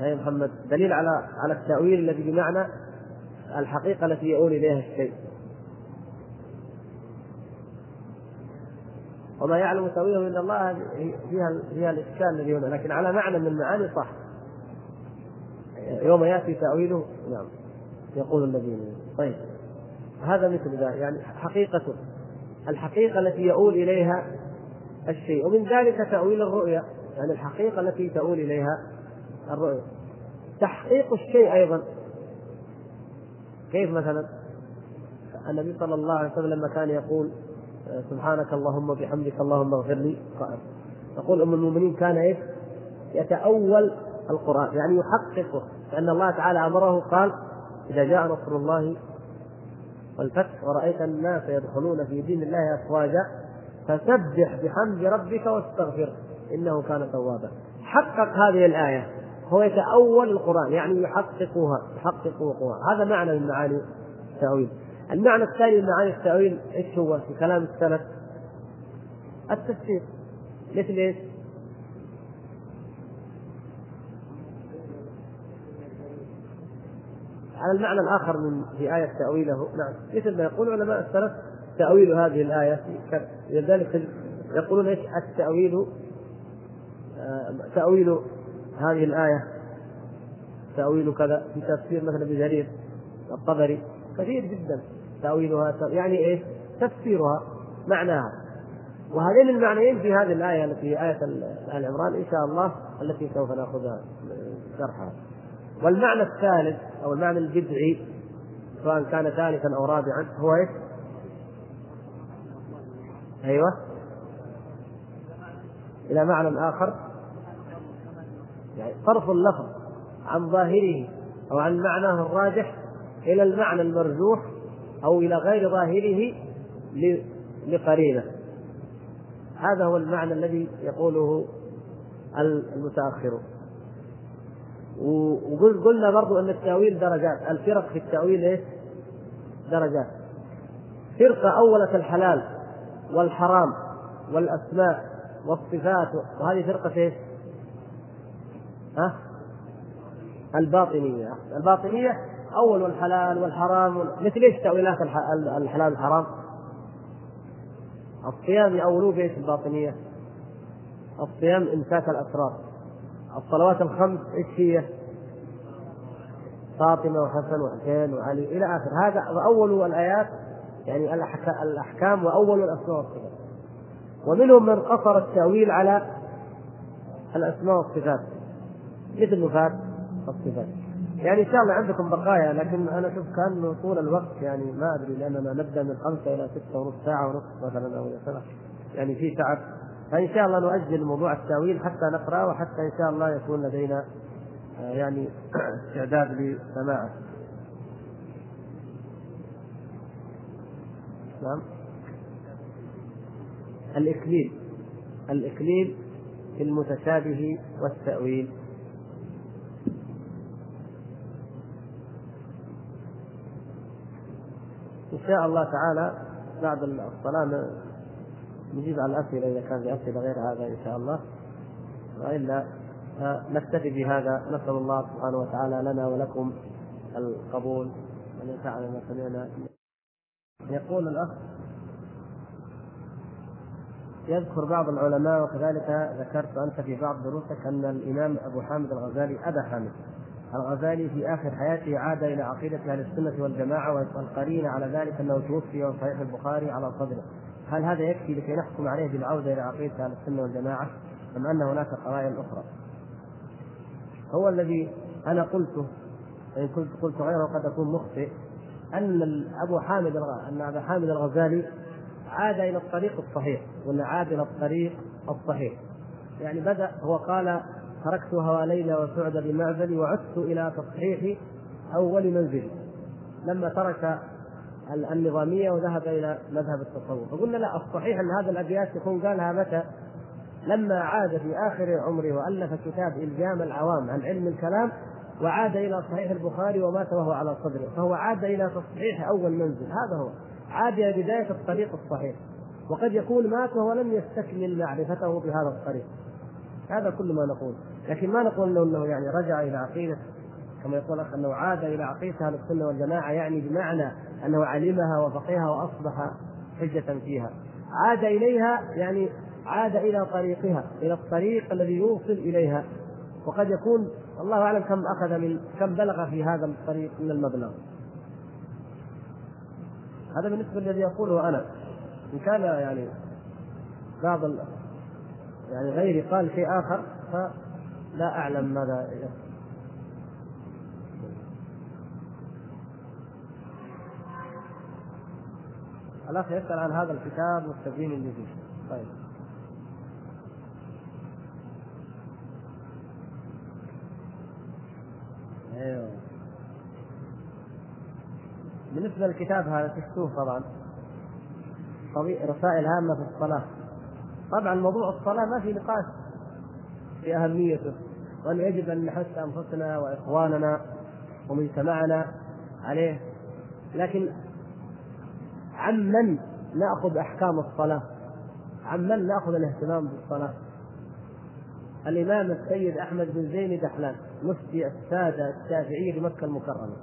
[SPEAKER 1] يا محمد. دليل على على التأويل الذي بمعنى الحقيقة التي يؤول إليها الشيء. وما يعلم تأويله إلا الله فيها فيها الإشكال الذي هنا. لكن على معنى من المعاني صح. يوم يأتي تأويله نعم يقول الذين طيب هذا مثل ذلك يعني حقيقة الحقيقة التي يؤول إليها الشيء ومن ذلك تأويل الرؤيا يعني الحقيقة التي تؤول إليها الرؤيا. تحقيق الشيء أيضا. كيف مثلا؟ النبي صلى الله عليه وسلم لما كان يقول سبحانك اللهم وبحمدك اللهم اغفر لي يقول أم المؤمنين كان إيش؟ يتأول القرآن يعني يحققه. لأن الله تعالى أمره قال إذا جاء نصر الله والفتح ورأيت الناس يدخلون في دين الله أفواجا فسبح بحمد ربك واستغفره إنه كان توابا. حقق هذه الآية هو يتأول القرآن يعني يحققها يحقق وقوعها هذا معنى من معاني التأويل. المعنى الثاني من معاني التأويل إيش هو؟ في كلام السلف؟ التفسير. مثل إيش؟ على المعنى الآخر من في آية تأويله. نعم. مثل ما يقول علماء السلف تأويل هذه الآية. لذلك يقولون إيش؟ التأويل آه، تأويل هذه الآية. تأويل كذا. في تفسير مثلا ابن جرير الطبري. كثير جدا. تأويلها يعني إيش؟ تفسيرها معناها. وهذين المعنيين في هذه الآية التي في آية آل عمران إن شاء الله التي سوف نأخذها شرحها. والمعنى الثالث أو المعنى الجذعي سواء كان ثالثا أو رابعا هو إيش؟ أيوه. إلى معنى آخر. يعني صرف اللفظ عن ظاهره أو عن معناه الراجح إلى المعنى المرجوح أو إلى غير ظاهره لقرينة. هذا هو المعنى الذي يقوله المتاخرون وقلنا برضو إن التأويل درجات. الفرق في التأويل إيش؟ درجات. فرقة اولت الحلال والحرام والأسماء والصفات وهذه فرقة إيش؟ ها؟ الباطنية. الباطنية أول الحلال والحرام مثل إيش تأويلات الحلال والحرام؟ الصيام يأولوه بإيش؟ الباطنية. الصيام إمساك الأسرار. الصلوات الخمس إيش هي؟ فاطمة وحسن وحسين وعلي إلى آخر. هذا أول الآيات يعني الأحكام وأول الأسماء والصفات. ومنهم من قصر التأويل على الأسماء والصفات مثل نفاة الصفات. يعني إن شاء الله عندكم بقايا لكن أنا أشوف كانه طول الوقت يعني ما أدري لأننا نبدأ من خمسة إلى ستة ونص ساعة ونصف مثلا أو سنه يعني في تعب فإن شاء الله نؤجل موضوع التأويل حتى نقرأ وحتى إن شاء الله يكون لدينا آه، يعني استعداد لسماعه. نعم. الإكليل الإكليل في المتشابه والتأويل إن شاء الله تعالى بعد الصلاة نجيب على الأسئلة إذا كان في أسئلة غير هذا إن شاء الله. وإلا نكتفي بهذا. نسأل الله سبحانه وتعالى لنا ولكم القبول وأن ينفعنا ما سمعنا. يقول الأخ يذكر بعض العلماء وكذلك ذكرت أنت في بعض دروسك أن الإمام أبو حامد الغزالي أبا حامد الغزالي في آخر حياته عاد إلى عقيدة أهل السنة والجماعة والقرين على ذلك أنه توفي وصحيح البخاري على صدره. هل هذا يكفي لكي نحكم عليه بالعودة إلى عقيدة أهل السنة والجماعة أم أن هناك قرائن أخرى؟ هو الذي أنا قلته إن كنت قلت غيره قد أكون مخطئ أن أبو حامد أن أبا حامد الغزالي عاد إلى الطريق الصحيح ولا عاد إلى الطريق الصحيح يعني بدأ هو قال تركت هوى ليلى وسعد بمعزلي وعدت إلى تصحيح أول منزلي لما ترك النظامية وذهب إلى مذهب التصوف. فقلنا لا الصحيح أن هذا الأبيات يكون قالها متى؟ لما عاد في آخر عمره وألف كتاب الجام العوام عن علم الكلام وعاد إلى صحيح البخاري ومات وهو على صدره. فهو عاد إلى تصحيح أول منزل. هذا هو. عاد إلى بداية الطريق الصحيح. وقد يكون مات وهو لم يستكمل معرفته بهذا الطريق. هذا كل ما نقول. لكن ما نقول انه يعني رجع إلى عقيدة. كما يقول الاخ إنه عاد إلى عقيدة أهل السنة والجماعة يعني بمعنى أنه علمها وفقهها وأصبح حجة فيها. عاد إليها يعني عاد إلى طريقها إلى الطريق الذي يوصل إليها. وقد يكون الله أعلم كم أخذ من كم بلغ في هذا الطريق من المبلغ. هذا بالنسبة للذي يقوله أنا. إن كان يعني بعض يعني غيري قال شيء آخر فلا أعلم ماذا الأخ يسأل عن هذا الكتاب والتبيين اللي فيه طيب. أيوه. بالنسبة للكتاب هذا تشوف طبعا. رسائل هامة في الصلاة. طبعا موضوع الصلاة ما في نقاش في أهميته. وأن يجب أن نحث أنفسنا وإخواننا ومجتمعنا عليه. لكن عمن نأخذ أحكام الصلاة؟ عمن نأخذ الاهتمام بالصلاة؟ الإمام السيد أحمد بن زين دحلان مفتي السادة الشافعيه بمكه المكرمة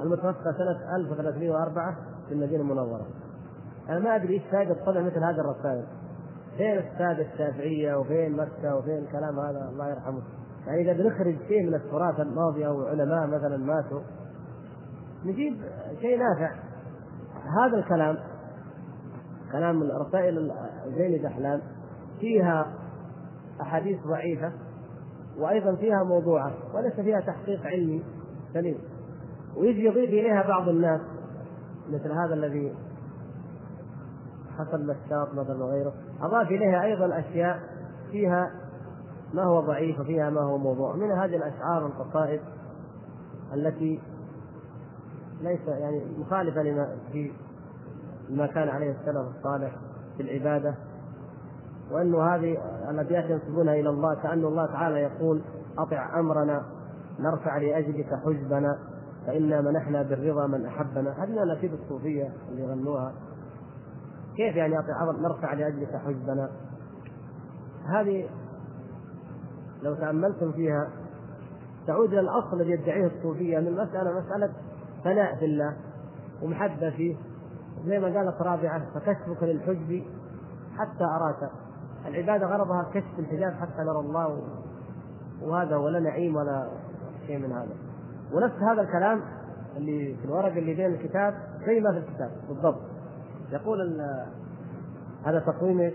[SPEAKER 1] المتوفى سنة 1304 في المدينة المنورة. أنا ما أدري إيش فائدة طبع مثل هذه الرسائل. فين السادة الشافعيه وفين مكة وفين الكلام هذا الله يرحمه. يعني إذا بنخرج شيء من التراث الماضي أو علماء مثلا ماتوا نجيب شيء نافع. هذا الكلام كلام رسائل زين دحلان فيها أحاديث ضعيفة وأيضا فيها موضوعه وليس فيها تحقيق علمي سليم. ويجي يضيف إليها بعض الناس مثل هذا الذي حصل مشاط مثلا وغيره. أضاف إليها أيضا أشياء فيها ما هو ضعيف وفيها ما هو موضوع. من هذه الأشعار والقصائد التي ليس يعني مخالفة لما في ما كان عليه السلف الصالح في العبادة وانه هذه الأبيات ينسبونها إلى الله كأن الله تعالى يقول أطع أمرنا نرفع لأجلك حجبنا فإنا منحنا بالرضا من أحبنا. هذه الاناشيد الصوفية اللي يغنوها كيف يعني أطع أمر نرفع لأجلك حجبنا؟ هذه لو تأملتم فيها تعود إلى الأصل الذي يدعيه الصوفية ان المساله مسألة ثناء في الله ومحبة فيه. زي ما قالت رابعة فكشفك للحجب حتى أراك. العبادة غرضها كشف الحجاب حتى نرى الله وهذا ولا نعيم ولا شيء من هذا. ونفس هذا الكلام اللي في الورق اللي بين الكتاب زي ما في الكتاب بالضبط. يقول هذا تقويم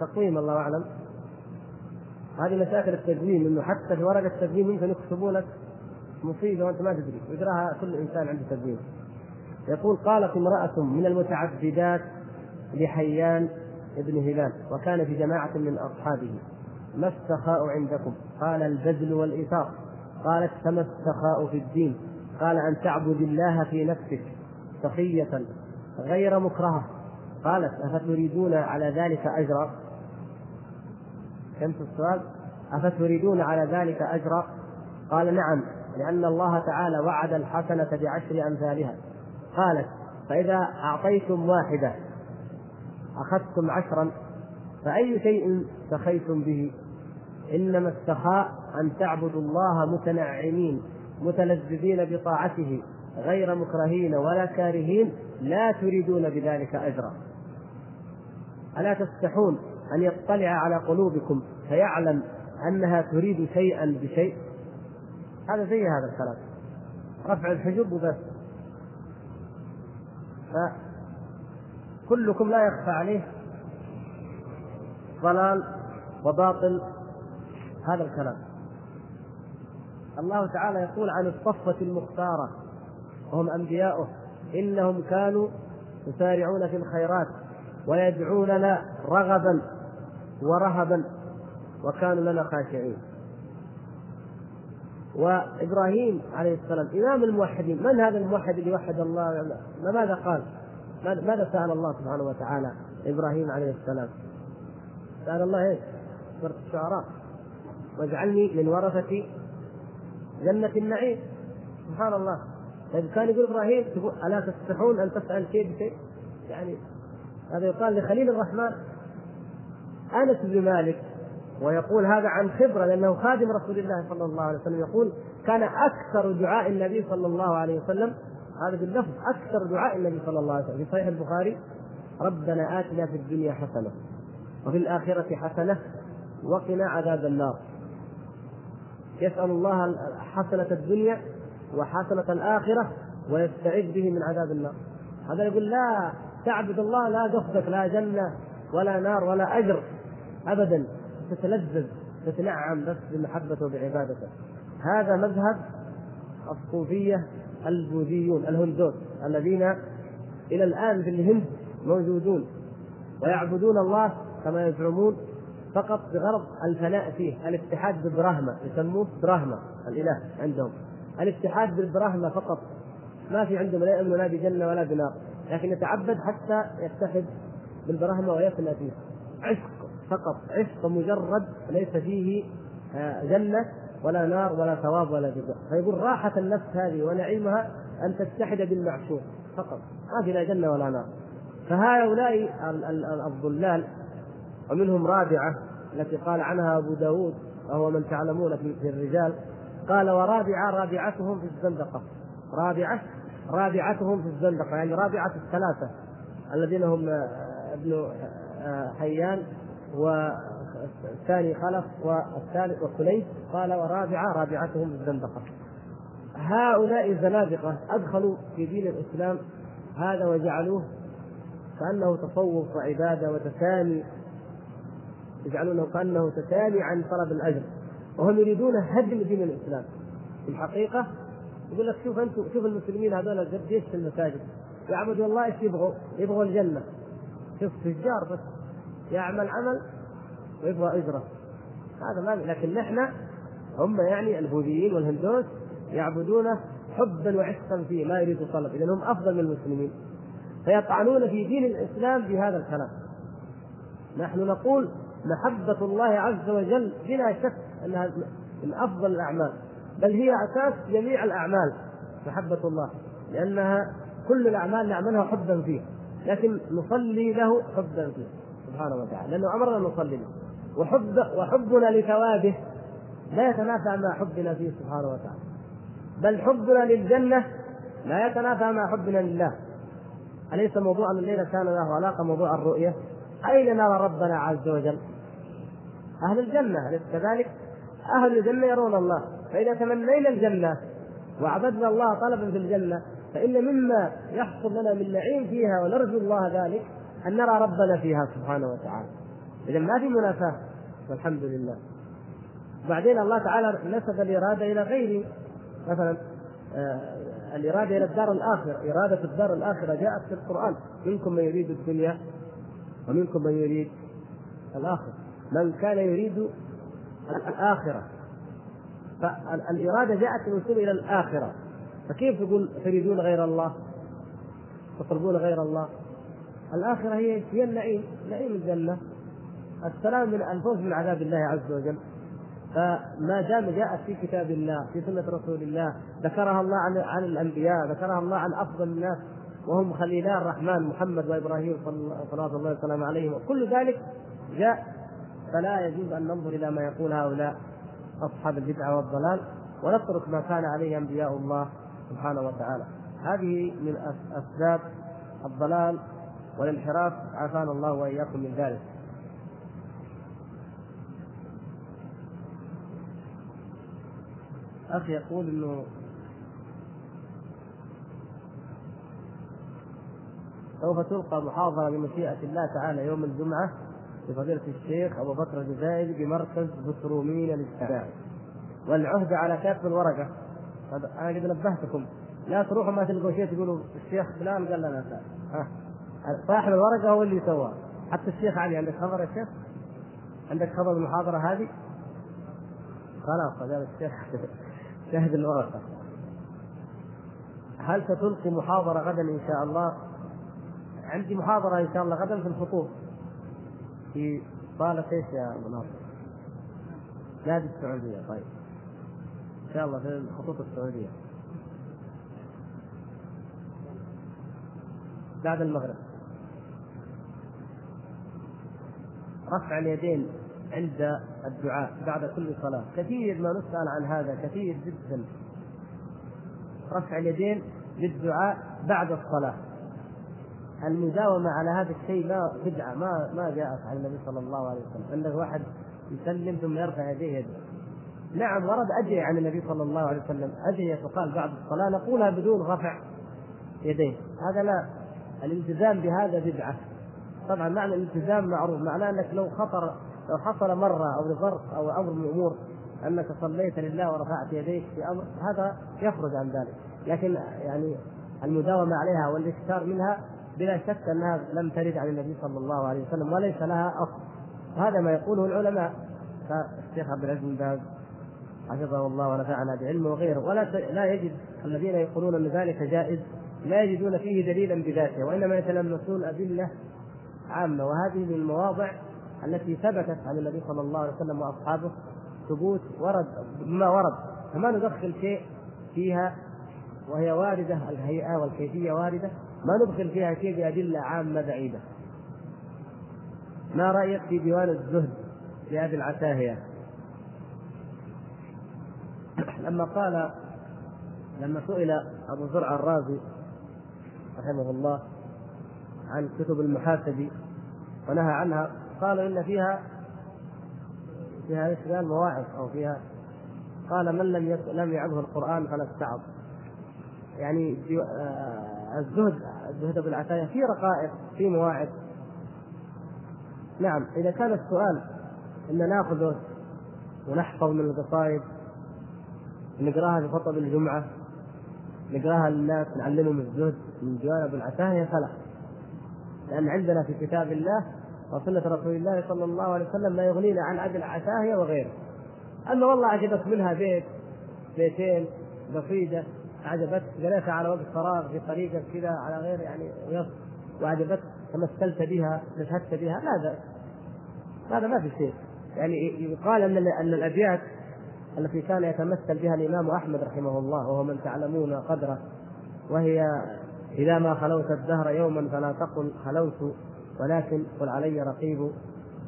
[SPEAKER 1] تقويم الله أعلم. هذه مشاكل التدوين إنه حتى في ورق التدوين يمكن يكتبوا لك مصيبة وأنت ما تدري يقراها كل إنسان عنده تدوين يقول قالت امرأة من المتعبدات لحيان ابن هلال وكان في جماعة من أصحابه ما السخاء عندكم؟ قال البذل والإيثار قالت فما السخاء في الدين؟ قال أن تعبد الله في نفسك سخية غير مكرهة قالت أفتريدون على ذلك أجرا فهمت السؤال أفتريدون على ذلك أجرا؟ قال نعم لأن الله تعالى وعد الحسنة بعشر أمثالها. قالت فإذا أعطيتم واحدة أخذتم عشرا فأي شيء سخيتم به؟ إنما السخاء أن تعبدوا الله متنعمين متلذذين بطاعته غير مكرهين ولا كارهين لا تريدون بذلك أجرا. ألا تستحون أن يطلع على قلوبكم فيعلم أنها تريد شيئا بشيء. هذا زي هذا الكلام. رفع الحجب وبس فكلكم لا يخفى عليه. ضلال وباطل. هذا الكلام. الله تعالى يقول عن الصفة المختارة وهم أنبياؤه إنهم كانوا يسارعون في الخيرات ويدعوننا رغبا. ورهبا وكانوا لنا خاشعين. وإبراهيم عليه السلام إمام الموحدين من هذا الموحد اللي وحد الله؟ ماذا قال؟ ماذا سأل الله سبحانه وتعالى إبراهيم عليه السلام؟ سأل الله إيش؟ سورة الشعراء. واجعلني من ورثة جنة النعيم. سبحان الله. طيب كان يقول إبراهيم ألا تستحون أن تسال شيء بشيء؟ يعني هذا يقال لخليل الرحمن. أنس بن مالك ويقول هذا عن خبرة لأنه خادم رسول الله صلى الله عليه وسلم يقول كان أكثر دعاء النبي صلى الله عليه وسلم هذا باللفظ أكثر دعاء النبي صلى الله عليه وسلم. في صحيح البخاري ربنا آتنا في الدنيا حسنة وفي الآخرة حسنة وقنا عذاب النار. يسأل الله حسنة الدنيا وحسنة الآخرة ويستعذ به من عذاب النار. هذا يقول لا تعبد الله لا قصدك لا جنة ولا نار ولا أجر. ابدا تتلذذ تتنعم بس بمحبته وبعبادته. هذا مذهب الصوفية البوذيون الهندوس الذين إلى الآن في الهند موجودون ويعبدون الله كما يزعمون فقط بغرض الفناء فيه الاتحاد ببراهما يسموه براهما الإله عندهم. الاتحاد بالبراهما فقط. ما في عندهم لا يؤمن لا بجنة ولا بنار. لكن يتعبد حتى يتحد بالبراهما ويفنى فيه. عشق. فقط عشق مجرد ليس فيه آه، جنة ولا نار ولا ثواب ولا جزاء. فيقول راحة النفس هذه ونعيمها أن تتحد بالمعشوق فقط ما في لا جنة ولا نار. فهؤلاء الضلال ومنهم رابعة التي قال عنها أبو داود وهو من تعلمون في الرجال قال ورابعة رابعتهم في الزندقة. رابعة رابعتهم في الزندقة يعني رابعة الثلاثة الذين هم آه، ابن آه، حيان والثاني خلف والثالث وكليب قال ورابعة رابعتهم الزندقة هؤلاء الزنادقة أدخلوا في دين الإسلام هذا وجعلوه كأنه تصوف وعبادة وتسامي يجعلونه كأنه تسامي عن طلب الأجر. وهم يريدون هدم دين الإسلام. الحقيقة يقول لك شوف أنتم شوف المسلمين هذول قديش في المساجد. يعبدوا الله إيش يبغوا؟ يبغوا الجنة. شوف تجار بس. يعمل عمل ويبغى إجرة. هذا ما لكن نحن هم يعني البوذيين والهندوس يعبدونه حبا وعشقا فيه ما يريدوا طلب اذا هم أفضل من المسلمين. فيطعنون في دين الإسلام بهذا الكلام. نحن نقول محبة الله عز وجل بلا شك أنها من أفضل الأعمال. بل هي أساس جميع الأعمال محبة الله. لأنها كل الأعمال نعملها حبا فيه لكن نصلي له حبا فيه سبحانه وتعالى لأنه أمرنا نصلي له وحب وحبنا لثوابه لا يتنافى مع حبنا فيه سبحانه وتعالى بل حبنا للجنة لا يتنافى مع حبنا لله أليس موضوع الليلة كان له علاقة موضوع الرؤية؟ أين نرى ربنا عز وجل؟ أهل الجنة أليس كذلك؟ أهل الجنة يرون الله فإذا تمنينا الجنة وعبدنا الله طلبا في الجنة فإن مما يحصل لنا من نعيم فيها ونرجو الله ذلك أن نرى ربنا فيها سبحانه وتعالى. إذا ما في منافاة والحمد لله. بعدين الله تعالى نسب الإرادة إلى غيره مثلا آه، الإرادة إلى الدار الآخرة. إرادة الدار الآخرة جاءت في القرآن. منكم من يريد الدنيا ومنكم من يريد الآخرة. من كان يريد الآخرة فالإرادة جاءت الوصول إلى الآخرة. فكيف تقول تريدون غير الله؟ تطلبون غير الله؟ الآخرة هي هي النعيم نعيم الجنة. السلام من الفوز من عذاب الله عز وجل. فما دام جاءت في كتاب الله في سنة رسول الله ذكرها الله عن عن الأنبياء ذكرها الله عن أفضل الناس وهم خليلا الرحمن محمد وإبراهيم صلى الله وسلم عليهم وكل ذلك جاء فلا يجوز أن ننظر إلى ما يقول هؤلاء أصحاب البدعة والضلال ونترك ما كان عليه أنبياء الله سبحانه وتعالى. هذه من أسباب الضلال والانحراف عافانا الله وإياكم من ذلك. أخي يقول أنه سوف تلقى محاضرة بمشيئة الله تعالى يوم الجمعة لفضيلة الشيخ أبو بكر الجزائري بمركز بترومين للسباع والعهد على كاتب الورقة. أنا قد نبهتكم. لا تروحوا ما تلقوا شيء تقولوا الشيخ فلان قال لنا ها. صاحب الورقة هو اللي سواها حتى الشيخ علي عندك خبر يا شيخ؟ عندك خبر المحاضرة هذه؟ خلاص هذا الشيخ شهد الورقة هل ستلقي محاضرة غدا إن شاء الله؟ عندي محاضرة إن شاء الله غدا في الخطوط في صالة إيش يا مناصر؟ نادي السعودية طيب إن شاء الله في الخطوط السعودية بعد المغرب رفع اليدين عند الدعاء بعد كل صلاة. كثير ما نسأل عن هذا كثير جدا. رفع اليدين للدعاء بعد الصلاة. المداومة على هذا الشيء ما بدعة ما ما جاءت عن النبي صلى الله عليه وسلم. عندك واحد يسلم ثم يرفع يديه. يدعو نعم ورد أدعية عن النبي صلى الله عليه وسلم. أدعية تقال بعد الصلاة نقولها بدون رفع يديه. هذا لا الالتزام بهذا بدعة. طبعا معنى الالتزام معروف معناه أنك لو خطر لو حصل مرة أو لظرف أو أمر من الأمور أنك صليت لله ورفعت يديك في أمر هذا يخرج عن ذلك. لكن يعني المداومة عليها والاكثار منها بلا شك أنها لم ترد عن النبي صلى الله عليه وسلم وليس لها أصل. هذا ما يقوله العلماء. كالشيخ عبد العزيز بن باز حفظه الله ونفعنا بعلمه وغيره. ولا لا يجد الذين يقولون أن ذلك جائز لا يجدون فيه دليلا بذاته وإنما يتلمسون أدلة عامة وهذه من المواضع التي ثبتت عن النبي صلى الله عليه وسلم وأصحابه ثبوت ورد ما ورد. فما ندخل شيء فيها وهي واردة الهيئة والكيفية واردة. ما ندخل فيها شيء بأدلة عامة بعيدة. ما رأيك في ديوان الزهد لابي العتاهية؟ لما قال لما سئل أبو زرع الرازي رحمه الله عن كتب المحاسب ونهى عنها قالوا إن فيها فيها إيش؟ قال مواعظ أو فيها قال من لم لم يعظه القرآن فلا استعظ. يعني آه، الزهد الزهد بالعتايه في رقائق في مواعظ. نعم إذا كان السؤال إن ناخذه ونحفظ من القصائد نقراها في خطب الجمعة نقراها للناس نعلمهم الزهد من جوانب العتاهية فلا. لأن عندنا في كتاب الله وسنة رسول الله صلى الله عليه وسلم ما يغنينا عن عدل العتاهية وغيره. أما والله عجبك منها بيت بيتين قصيدة عجبتك قريتها على وقت فراغ في طريقك كذا على غير يعني وعجبتك تمثلت بها نشهدت بها. لا هذا ما في شيء. يعني يقال أن أن الأبيات التي كان يتمثل بها الإمام أحمد رحمه الله وهو من تعلمون قدره وهي إذا ما خلوت الدهر يوما فلا تقل خلوت ولكن قل علي رقيب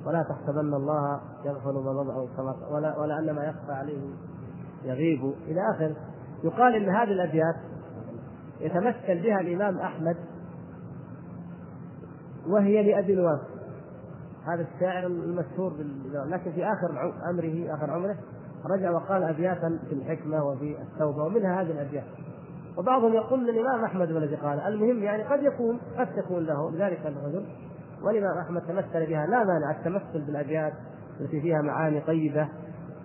[SPEAKER 1] ولا تحسبن الله يغفل ما مضى أو ولا ولا أن ما يخفى عليه يغيب. إلى آخر يقال إن هذه الأبيات يتمثل بها الإمام أحمد وهي لأبي نواس هذا الشاعر المشهور لكن في آخر أمره آخر عمره رجع وقال أبياتا في الحكمة وفي التوبة ومنها هذه الأبيات. وبعضهم يقول الإمام أحمد الذي قال. المهم يعني قد يكون قد تكون له ذلك الرجل والامام احمد تمثل بها لا مانع التمثل بالأبيات التي فيها معاني طيبة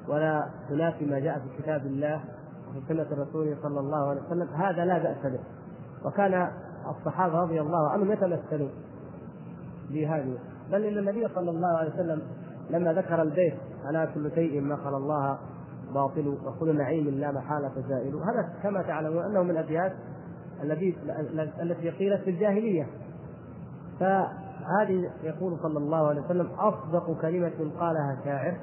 [SPEAKER 1] ولا تنافي ما جاء في كتاب الله وفي سنة الرسول صلى الله عليه وسلم هذا لا بأس به. وكان الصحابة رضي الله عنهم يتمثلون بهذه. بل إن النبي صلى الله عليه وسلم لما ذكر البيت على كل شيء ما خلا الله باطل وكل نعيم لا محالة زائل. هذا كما تعلمون أنه من الأبيات التي التي قيلت في الجاهلية. فهذه يقول صلى الله عليه وسلم أصدق كلمة قالها شاعر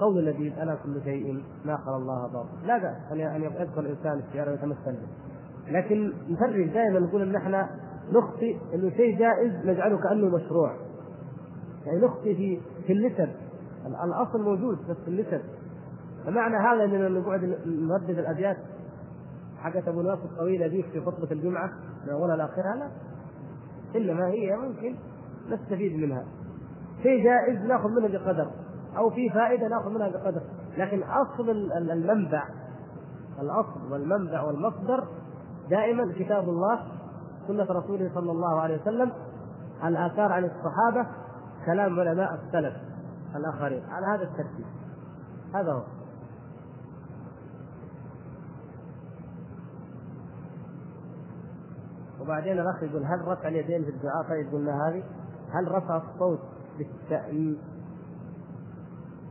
[SPEAKER 1] قول الذي أنا كل شيء ما خلا الله باطل. لا بأس أن يذكر الإنسان الشعر ويتمثل به. لكن نفرق دائما نقول إن إحنا نخطئ انه شيء جائز نجعله كأنه مشروع. يعني نخطئ في في النسب الأصل موجود بس في النسب فمعنى هذا اننا نقعد نردد الأبيات. حقت ابو نواس الطويله ذيك في خطبة الجمعة من اولها لاخرها لا. إنما هي ممكن نستفيد منها. شيء جائز ناخذ منه بقدر أو في فائدة ناخذ منها بقدر. لكن أصل المنبع الأصل والمنبع والمصدر دائما كتاب الله سنة رسوله صلى الله عليه وسلم الآثار عن الصحابة كلام علماء السلف الآخرين. على هذا الترتيب. هذا هو. وبعدين الأخ يقول هل رفع اليدين في الدعاء طيب؟ قلنا هذه. هل رفع الصوت بالتأمين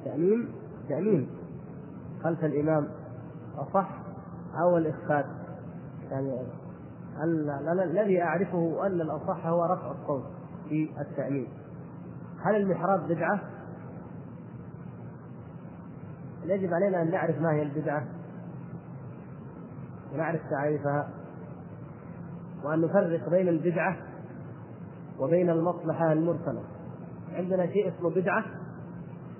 [SPEAKER 1] تأمين تأمين خلف الإمام. أصح أو الإخفاء؟ يعني الذي أعرفه أن الأصح هو رفع الصوت في التأمين هل المحراب بدعة؟ يجب علينا أن نعرف ما هي البدعة. ونعرف تعريفها. وأن نفرق بين البدعة وبين المصلحة المرسلة. عندنا شيء اسمه بدعة.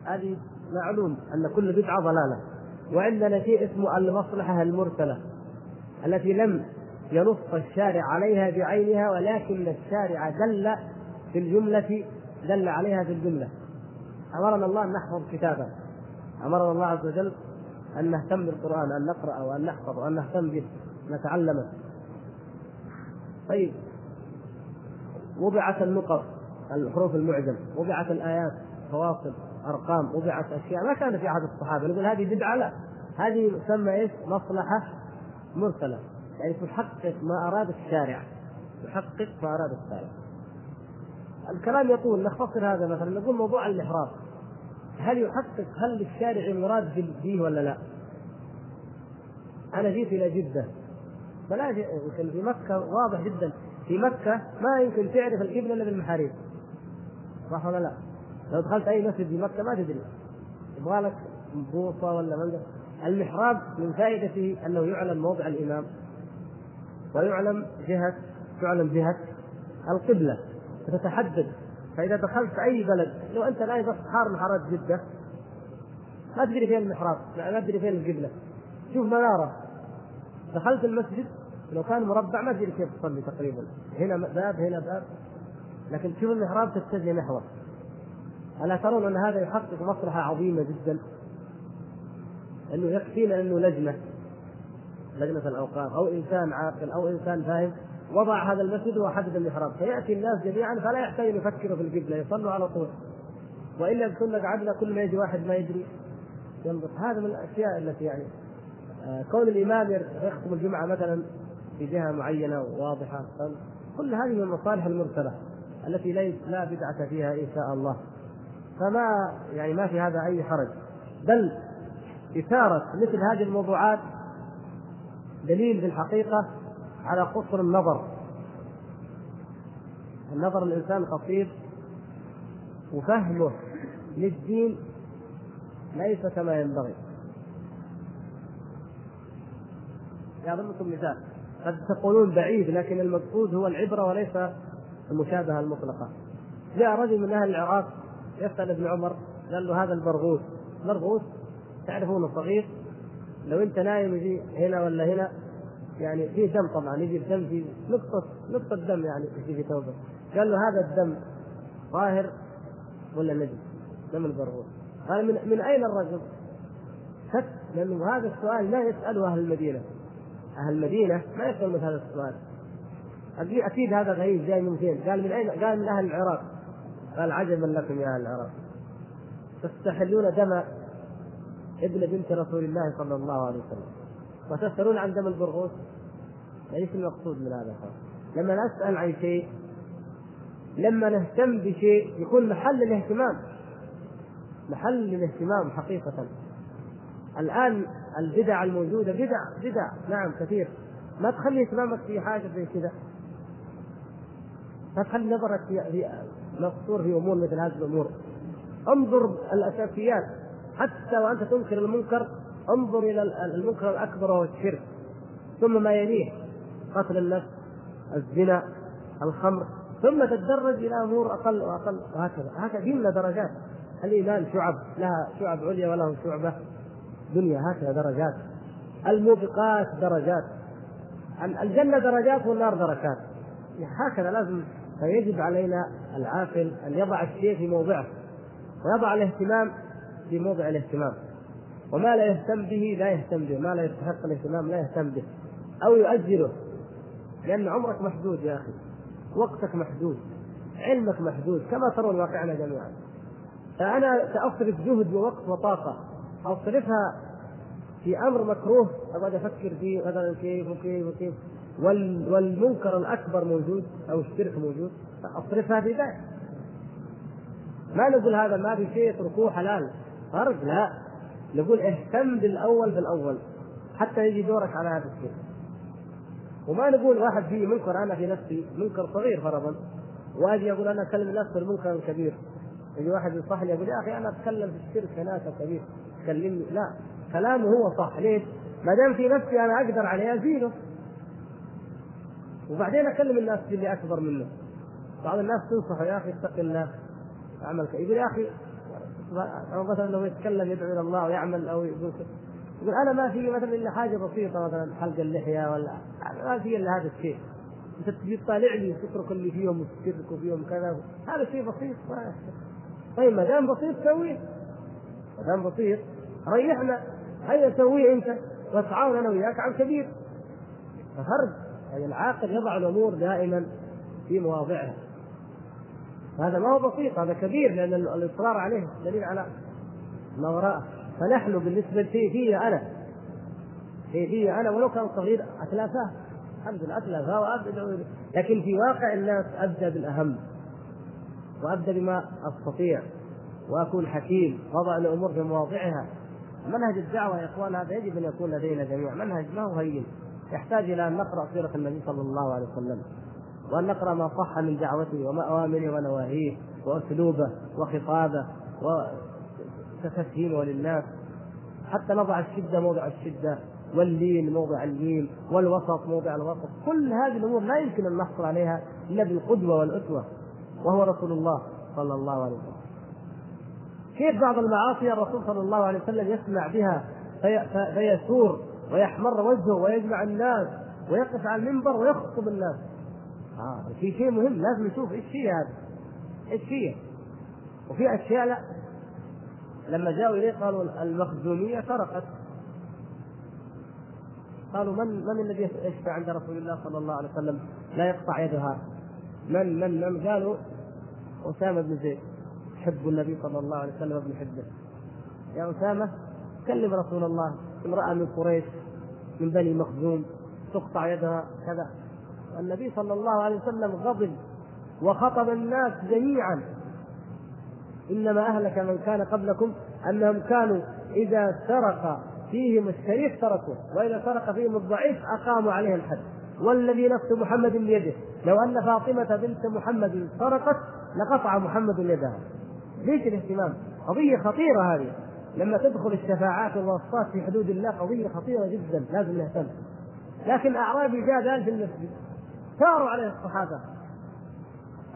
[SPEAKER 1] هذه معلوم أن كل بدعة ضلالة. وعندنا شيء اسمه المصلحة المرسلة التي لم ينص الشارع عليها بعينها ولكن الشارع دل في الجملة دل عليها في الجملة. أمرنا الله أن نحفظ كتابا أمرنا الله عز وجل أن نهتم بالقرآن أن نقرأ وأن نحفظ وأن نهتم به نتعلمه. طيب. وضعت النقط الحروف المعجم وضعت الآيات فواصل أرقام وضعت أشياء. ما كانت في عهد الصحابة نقول هذه بدعة لا. هذه تسمى إيش؟ مصلحة مرسلة. يعني تحقق ما أراد الشارع. تحقق ما أراد الشارع. الكلام يطول. نختصر هذا مثلا. نقول موضوع المحراب هل يحقق هل للشارع مراد فيه ولا لا؟ أنا جيت جدة. فلا يمكن في مكة واضح جدا. في مكة ما يمكن تعرف القبلة إلا بالمحاريب. صح ولا لا؟ لو دخلت أي مسجد في مكة ما تدري. يبغى لك بوصة ولا منقل المحراب من فائدته أنه يعلم موضع الإمام ويعلم جهة تعلم جهة القبلة. فتتحدد فإذا دخلت أي بلد لو أنت الآن بس حار من حارات جدة ما تدري فين المحراب ما تدري فين القبلة. شوف منارة. دخلت المسجد لو كان مربع ما تدري كيف تصلي تقريبا. هنا باب هنا باب. لكن تشوف المحراب تتجه نحوه. ألا ترون أن هذا يحقق مصلحة عظيمة جدا؟ أنه يكفينا أنه لجنة. لجنة الأوقاف. أو إنسان عاقل أو إنسان فاهم. وضع هذا المسجد وحدد المحراب. فيأتي الناس جميعا فلا يحتاج أن يفكروا في القبلة يصلوا على طول. وإلا كنا قعدنا كل ما يجي واحد ما يدري. ينظر هذا من الأشياء التي يعني آه، كون الإمام يخطب الجمعة مثلا في جهة معينة واضحة. كل هذه من المصالح المرسلة التي لا بدعة فيها إن شاء الله. فما يعني ما في هذا أي حرج. بل إثارة مثل هذه الموضوعات دليل في الحقيقة على قصر النظر. النظر الإنسان قصير وفهمه للدين ليس كما ينبغي. يضربكم مثال. قد تقولون بعيد لكن المقصود هو العبرة وليس المشابهة المطلقة. جاء رجل من أهل العراق يسأل ابن عمر قال له هذا البرغوث. برغوث تعرفونه صغير لو أنت نايم يجي هنا ولا هنا يعني فيه دم طبعا يجي الدم في نقطة نقطة دم يعني يجي في توبة. قال له هذا الدم طاهر ولا نجس؟ دم البرغوث. قال من من أين الرجل؟ شك لأنه هذا السؤال لا يسأله أهل المدينة. أهل المدينة ما يسألون هذا السؤال. أكيد هذا غريب جاي من فين؟ قال من اين؟ قال من أهل العراق. قال عجبا لكم يا أهل العراق. تستحلون دم ابن بنت رسول الله صلى الله عليه وسلم. وتسالون عن دم البرغوث؟ إيش المقصود من هذا لما نسأل عن شيء لما نهتم بشيء يكون محل الاهتمام. محل الاهتمام حقيقة. الآن البدع الموجودة بدع بدع. نعم كثير. ما تخلي اهتمامك في حاجة زي كذا. ما تخلي نظرك في مقصور في أمور مثل هذه الأمور. انظر الأساسيات. حتى وأنت تنكر المنكر انظر إلى المنكر الأكبر وهو الشرك. ثم ما يليه. قتل النفس الزنا الخمر. ثم تتدرج إلى أمور أقل وأقل وهكذا. هكذا. ديننا درجات الإيمان شعب. لها شعب عليا وله شعبة. دنيا هكذا درجات الموبقات درجات الجنة درجات والنار دركات هكذا لازم فيجب علينا العاقل أن يضع الشيء في موضعه ويضع الاهتمام في موضع الاهتمام. وما لا يهتم به لا يهتم به ما لا يستحق الاهتمام لا يهتم به. أو يؤجله لأن عمرك محدود يا أخي وقتك محدود علمك محدود كما ترون واقعنا جميعا. فأنا سأصرف جهد ووقت وطاقة. أصرفها في أمر مكروه. أقعد أفكر فيه مثلا كيف وكيف وكيف والمنكر الأكبر موجود أو الشرك موجود فأصرفها في ذلك. ما نقول هذا ما في شيء اتركوه حلال. فرق لا. نقول اهتم بالأول بالأول حتى يجي دورك على هذا الشيء. وما نقول واحد فيه منكر أنا في نفسي منكر صغير فرضا وأجي أقول أنا أكلم الناس في المنكر الكبير. يجي واحد ينصحني يقول يا أخي أنا أتكلم في الشرك هناك كبير كلمني لا كلامه هو صح. ليش؟ ما دام في نفسي أنا أقدر عليه ازيله وبعدين أكلم الناس اللي أكبر منه. بعض الناس تنصحه يا أخي اتق الله اعمل يقول يا أخي أو مثلا لو يتكلم يدعو إلى الله ويعمل أو يقول يقول أنا ما في مثلا إلا حاجة بسيطة مثلا حلق اللحية ولا ما في إلا هذا الشيء. أنت تجي تطالع لي اللي فيهم الشرك وفيهم كذا. هذا شيء بسيط طيب ما دام بسيط سويه ما دام بسيط ريحنا. هيا سويه انت وتعاون أنا وياك على الكبير. ففرق يعني العاقل يضع الأمور دائما في مواضعها. هذا ما هو بسيط هذا كبير لأن الإصرار عليه دليل على ما وراءه. فنحن بالنسبة لي أنا. في أنا ولو كان صغير أتلافاه. الحمد لله أتلافاه وأبدأ. لكن في واقع الناس أبدأ بالأهم. وأبدأ بما أستطيع. وأكون حكيم وأضع الأمور في مواضعها. منهج الدعوة يا إخوان هذا يجب أن يكون لدينا جميعا. منهج ما هو هين؟ يحتاج إلى أن نقرأ سيرة النبي صلى الله عليه وسلم وأن نقرأ ما صح من دعوته وما أوامره ونواهيه وأسلوبه وخطابه تفهيمه للناس. حتى نضع الشدة موضع الشدة واللين موضع اللين والوسط موضع الوسط. كل هذه الأمور لا يمكن أن نحصل عليها إلا بالقدوة والأسوة وهو رسول الله صلى الله عليه وسلم. كيف بعض المعاصي الرسول صلى الله عليه وسلم يسمع بها؟ في فيثور ويحمر وجهه ويجمع الناس ويقف على المنبر ويخطب الناس. آه في شيء مهم لازم نشوف. إيش فيه هذا؟ إيش فيه؟ وفي أشياء لا. لما جاءوا إليه قالوا المخزومية سرقت. قالوا من من الذي يشفع عند رسول الله صلى الله عليه وسلم؟ لا يقطع يدها. من من من قالوا أسامة بن زيد. حب النبي صلى الله عليه وسلم ابن حبه. يا أسامة كلم رسول الله امرأة من قريش من بني مخزوم تقطع يدها كذا. النبي صلى الله عليه وسلم غضب وخطب الناس جميعا. إنما أهلك من كان قبلكم أنهم كانوا إذا سرق فيهم الشريف تركوه وإذا سرق فيهم الضعيف أقاموا عليه الحد. والذي نفس محمد بيده لو أن فاطمة بنت محمد سرقت لقطع محمد يدها. ليش الاهتمام؟ قضية خطيرة هذه. لما تدخل الشفاعات والوصفات في حدود الله قضية خطيرة جدا. لازم نهتم. لكن أعرابي جاء قال في المسجد. ثاروا عليه الصحابة.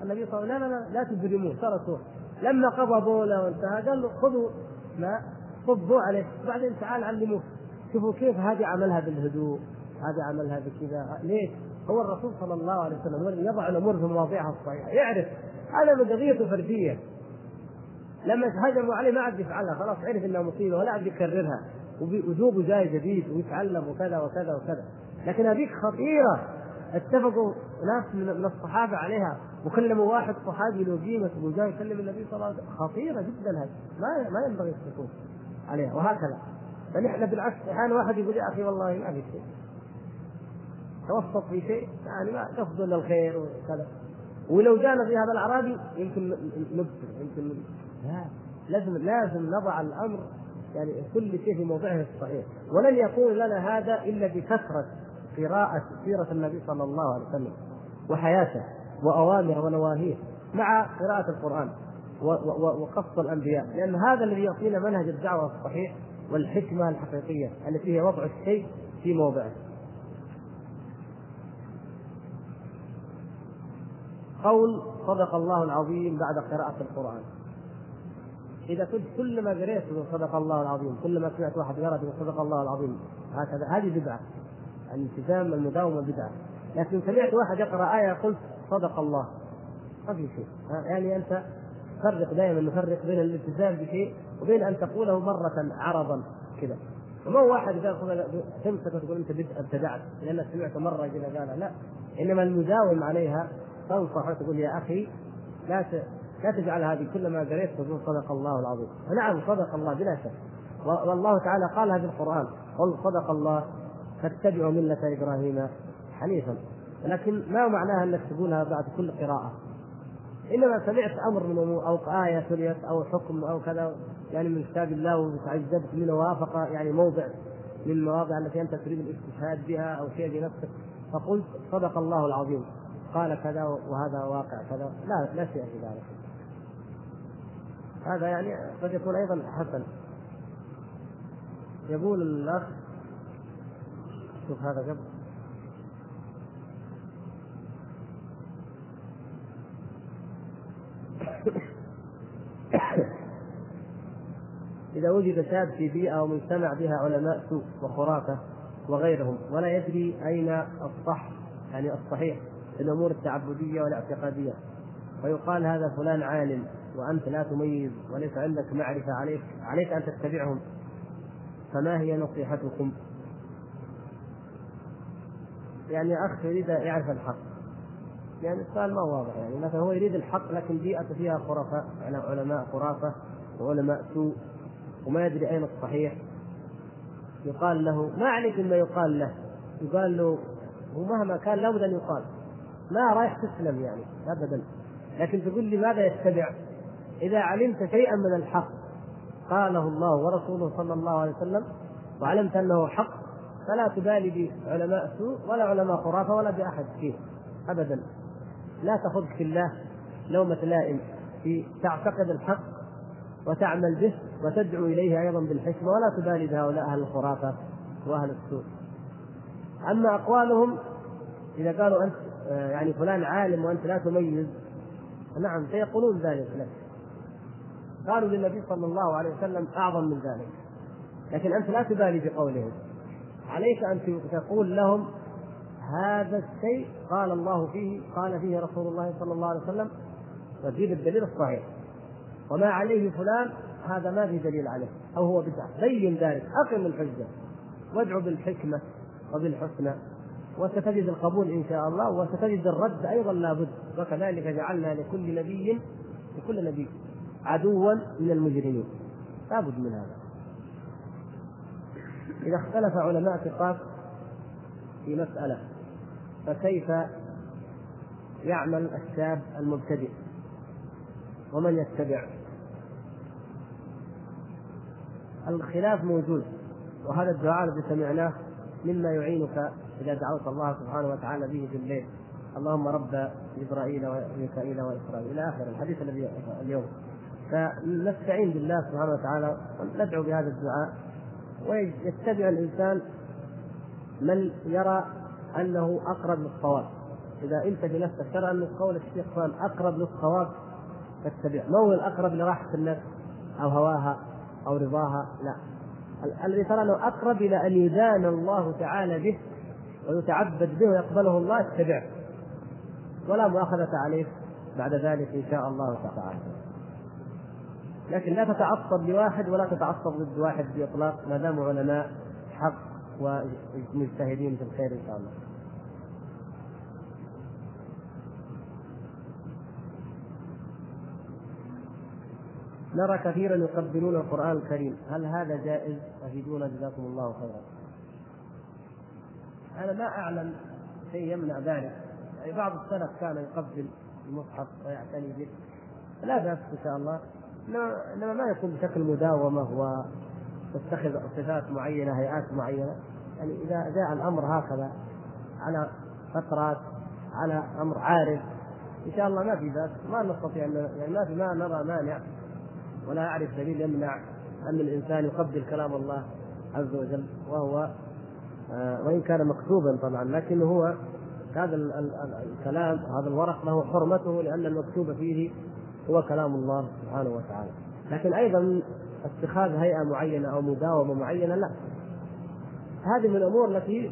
[SPEAKER 1] النبي صلى الله عليه وسلم لا لا لا تجرموه تركوه لما قضى بوله وانتهى قال له خذوا ماء صبوا عليه. بعدين تعال علموه. شوفوا كيف هذه عملها بالهدوء هذه عملها بكذا. ليش؟ هو الرسول صلى الله عليه وسلم يضع الأمور في مواضعها الصحيحة. يعرف هذا من قضيته فردية. لما هجموا عليه ما عاد يفعلها خلاص عرف إنها مصيبة ولا عاد يكررها. وذوبه جاي جديد ويتعلم وكذا وكذا وكذا. لكن هذيك خطيرة. اتفقوا ناس من الصحابة عليها وكلموا واحد صحابي له قيمه وجاي يكلم النبي صلى الله عليه وسلم. خطيرة جدا هذه. ما ما ينبغي السكوت عليها وهكذا. فنحن بالعكس أحيانا واحد يقول يا أخي والله ما في شيء. توسط في شيء يعني ما تفضل للخير وكذا. ولو جانا في هذا الأعرابي يمكن نبصر يمكن لا لازم لازم نضع الأمر يعني كل شيء في موضعه الصحيح. ولن يكون لنا هذا إلا بكثرة قراءة سيرة النبي صلى الله عليه وسلم وحياته وأوامره ونواهيه مع قراءة القرآن وقص الأنبياء. لأن هذا الذي يعطينا منهج الدعوة الصحيح والحكمة الحقيقية التي هي وضع الشيء في موضعه. قول صدق الله العظيم بعد قراءة القرآن. إذا كنت كلما قريت صدق الله العظيم كلما سمعت واحد يقرأ صدق الله العظيم هكذا. هذه بدعة. الالتزام المداومة بدعة لكن سمعت واحد يقرأ آية قلت صدق الله. ما في شيء. يعني أنت فرق دائما نفرق بين الالتزام بشيء وبين أن تقوله مرة عرضا كذا. وما هو واحد اذا تمسك وتقول أنت ابتدعت لانك سمعت مرة كذا قال لا. إنما المداوم عليها تنصح وتقول يا أخي لا لا تجعل هذه كلما قريت تقول صدق الله العظيم. نعم صدق الله بلا شك. والله تعالى قالها في القرآن قل صدق الله فاتبعوا ملة إبراهيم حنيفا. لكن ما معناها أنك تقولها بعد كل قراءة؟ إنما سمعت أمر من أمور أو آية تليت أو حكم أو كذا يعني من كتاب الله وتعجبت منه وافق يعني موضع من المواضع التي أنت تريد الاستشهاد بها أو شيء بنفسك. فقلت صدق الله العظيم. قال كذا وهذا واقع كذا. لا لا شيء في ذلك. هذا يعني قد يكون أيضا حسن. يقول الأخ شوف هذا قبل. إذا وجد شاب في بيئة أو مجتمع بها علماء سوء وخرافة وغيرهم ولا يدري أين الصح يعني الصحيح في الأمور التعبدية والاعتقادية. ويقال هذا فلان عالم. وأنت لا تميز وليس عندك معرفة عليك عليك أن تتبعهم. فما هي نصيحتكم؟ يعني اخ يريد يعرف الحق. يعني السؤال ما هو واضح. يعني مثلا هو يريد الحق لكن بيئته فيها خرفاء علماء خرافة وعلماء سوء وما يدري أين الصحيح. يقال له ما عليك مما يقال له. يقال له ومهما كان لابد أن يقال. ما رايح تسلم يعني ابدا. لكن تقول لي ماذا يتبع؟ إذا علمت شيئا من الحق قاله الله ورسوله صلى الله عليه وسلم وعلمت أنه حق فلا تبالي بعلماء سوء ولا علماء خرافة ولا بأحد فيه ابدا لا تاخذك في الله لومة لائم في تعتقد الحق وتعمل به وتدعو إليه أيضا بالحكمة ولا تبالي بهؤلاء أهل الخرافة وأهل السوء. أما أقوالهم إذا قالوا أنت آه، يعني فلان عالم وأنت لا تميز نعم سيقولون ذلك لك. قالوا للنبي صلى الله عليه وسلم أعظم من ذلك. لكن أنت لا تبالي بقولهم. عليك أن تقول لهم هذا الشيء قال الله فيه قال فيه رسول الله صلى الله عليه وسلم وتجيب الدليل الصحيح. وما عليه فلان هذا ما في دليل عليه أو هو بدعة. بين ذلك أقم الحجة وادعو بالحكمة وبالحسنى وستجد القبول إن شاء الله وستجد الرد أيضا لابد وكذلك جعلنا لكل نبي لكل نبي عدوا من المجرمين. لابد من هذا. إذا اختلف علماء ثقات في مسألة فكيف يعمل الشاب المبتدئ؟ ومن يتبع؟ الخلاف موجود وهذا الدعاء الذي سمعناه مما يعينك إذا دعوت الله سبحانه وتعالى به في الليل اللهم رب جبرائيل وميكائيل وإسرائيل. إلى آخر الحديث الذي اليوم. فنستعين بالله سبحانه وتعالى وندعو بهذا الدعاء. ويتبع الإنسان من يرى أنه أقرب للصواب. إذا أنت بنفسك ترى أن قول الشيخ فلان أقرب للصواب فاتبع ما هو الأقرب لراحة النفس أو هواها أو رضاها؟ لا. الذي ترى انه أقرب إلى أن يدان الله تعالى به ويتعبد به ويقبله الله اتبعه. ولا مؤاخذة عليه بعد ذلك إن شاء الله تعالى. لكن لا تتعصب لواحد ولا تتعصب ضد واحد بإطلاق ما داموا علماء حق ومجتهدين في الخير إن شاء الله. نرى كثيرا يقبلون القرآن الكريم. هل هذا جائز؟ أفيدونا جزاكم الله خيرا. أنا ما أعلم شيء يمنع ذلك. يعني بعض السلف كان يقبل المصحف ويعتني به. لا بأس إن شاء الله. إنما ما يكون بشكل مداومة وتتخذ صفات معينة هيئات معينة. يعني إذا جاء الأمر هكذا على فترات على أمر عارف إن شاء الله ما في بأس. ما نستطيع أن يعني ما في ما نرى مانع ولا أعرف دليل يمنع أن الإنسان يقبل كلام الله عز وجل. وهو آه، وإن كان مكتوبا طبعا لكن هو هذا الكلام هذا الورق له حرمته لأن المكتوب فيه هو كلام الله سبحانه وتعالى. لكن أيضا اتخاذ هيئة معينة أو مداومة معينة لا. هذه من الأمور التي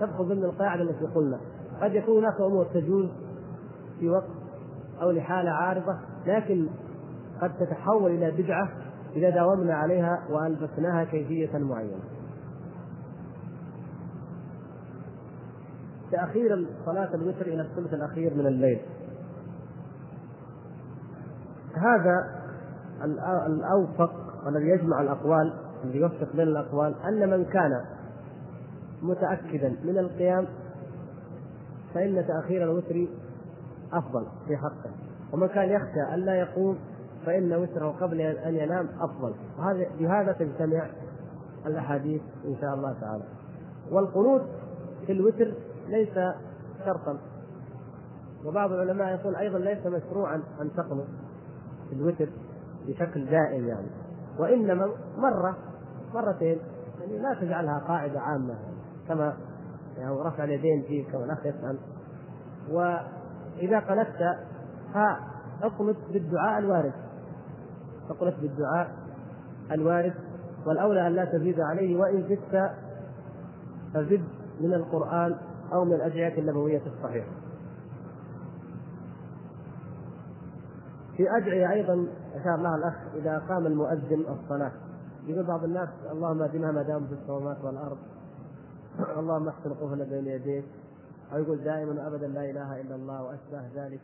[SPEAKER 1] تدخل ضمن القاعدة التي قلنا. قد يكون هناك أمور تجوز في وقت أو لحالة عارضة لكن قد تتحول إلى بدعة إذا داومنا عليها وألبسناها كيفية معينة. تأخير صلاة الوتر إلى الثلث الأخير من الليل. هذا الأوفق والذي يجمع الأقوال الذي يوفق بين الأقوال أن من كان متأكدا من القيام فإن تأخير الوتر أفضل في حقه. ومن كان يخشى ألا يقوم فإن وتره قبل أن ينام أفضل. وهذا بهذا تجتمع الأحاديث إن شاء الله تعالى. والقنوت في الوتر ليس شرطا. وبعض العلماء يقول أيضا ليس مشروعا أن تقنط. في الوتر بشكل دائم يعني. وإنما مرة مرتين يعني لا تجعلها قاعدة عامة كما يعني رفع اليدين في كما الاخ يسال واذا قنت فاقنط بالدعاء الوارد. اقنط بالدعاء الوارد والأولى أن لا تزيد عليه وإن زدت فزد من القرآن أو من الأدعية النبوية الصحيحة. في أدعية أيضا أشار لها الأخ إذا قام المؤذن الصلاة. يقول بعض الناس اللهم اهدنا ما دام في السماوات والأرض. اللهم احسن قفنا بين يديك. أو يقول دائما أبدا لا إله إلا الله وأشباه ذلك.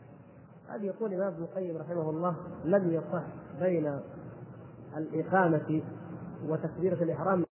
[SPEAKER 1] هذه يقول الإمام ابن القيم رحمه الله لم يصح بين الإقامة وتكبيرة الإحرام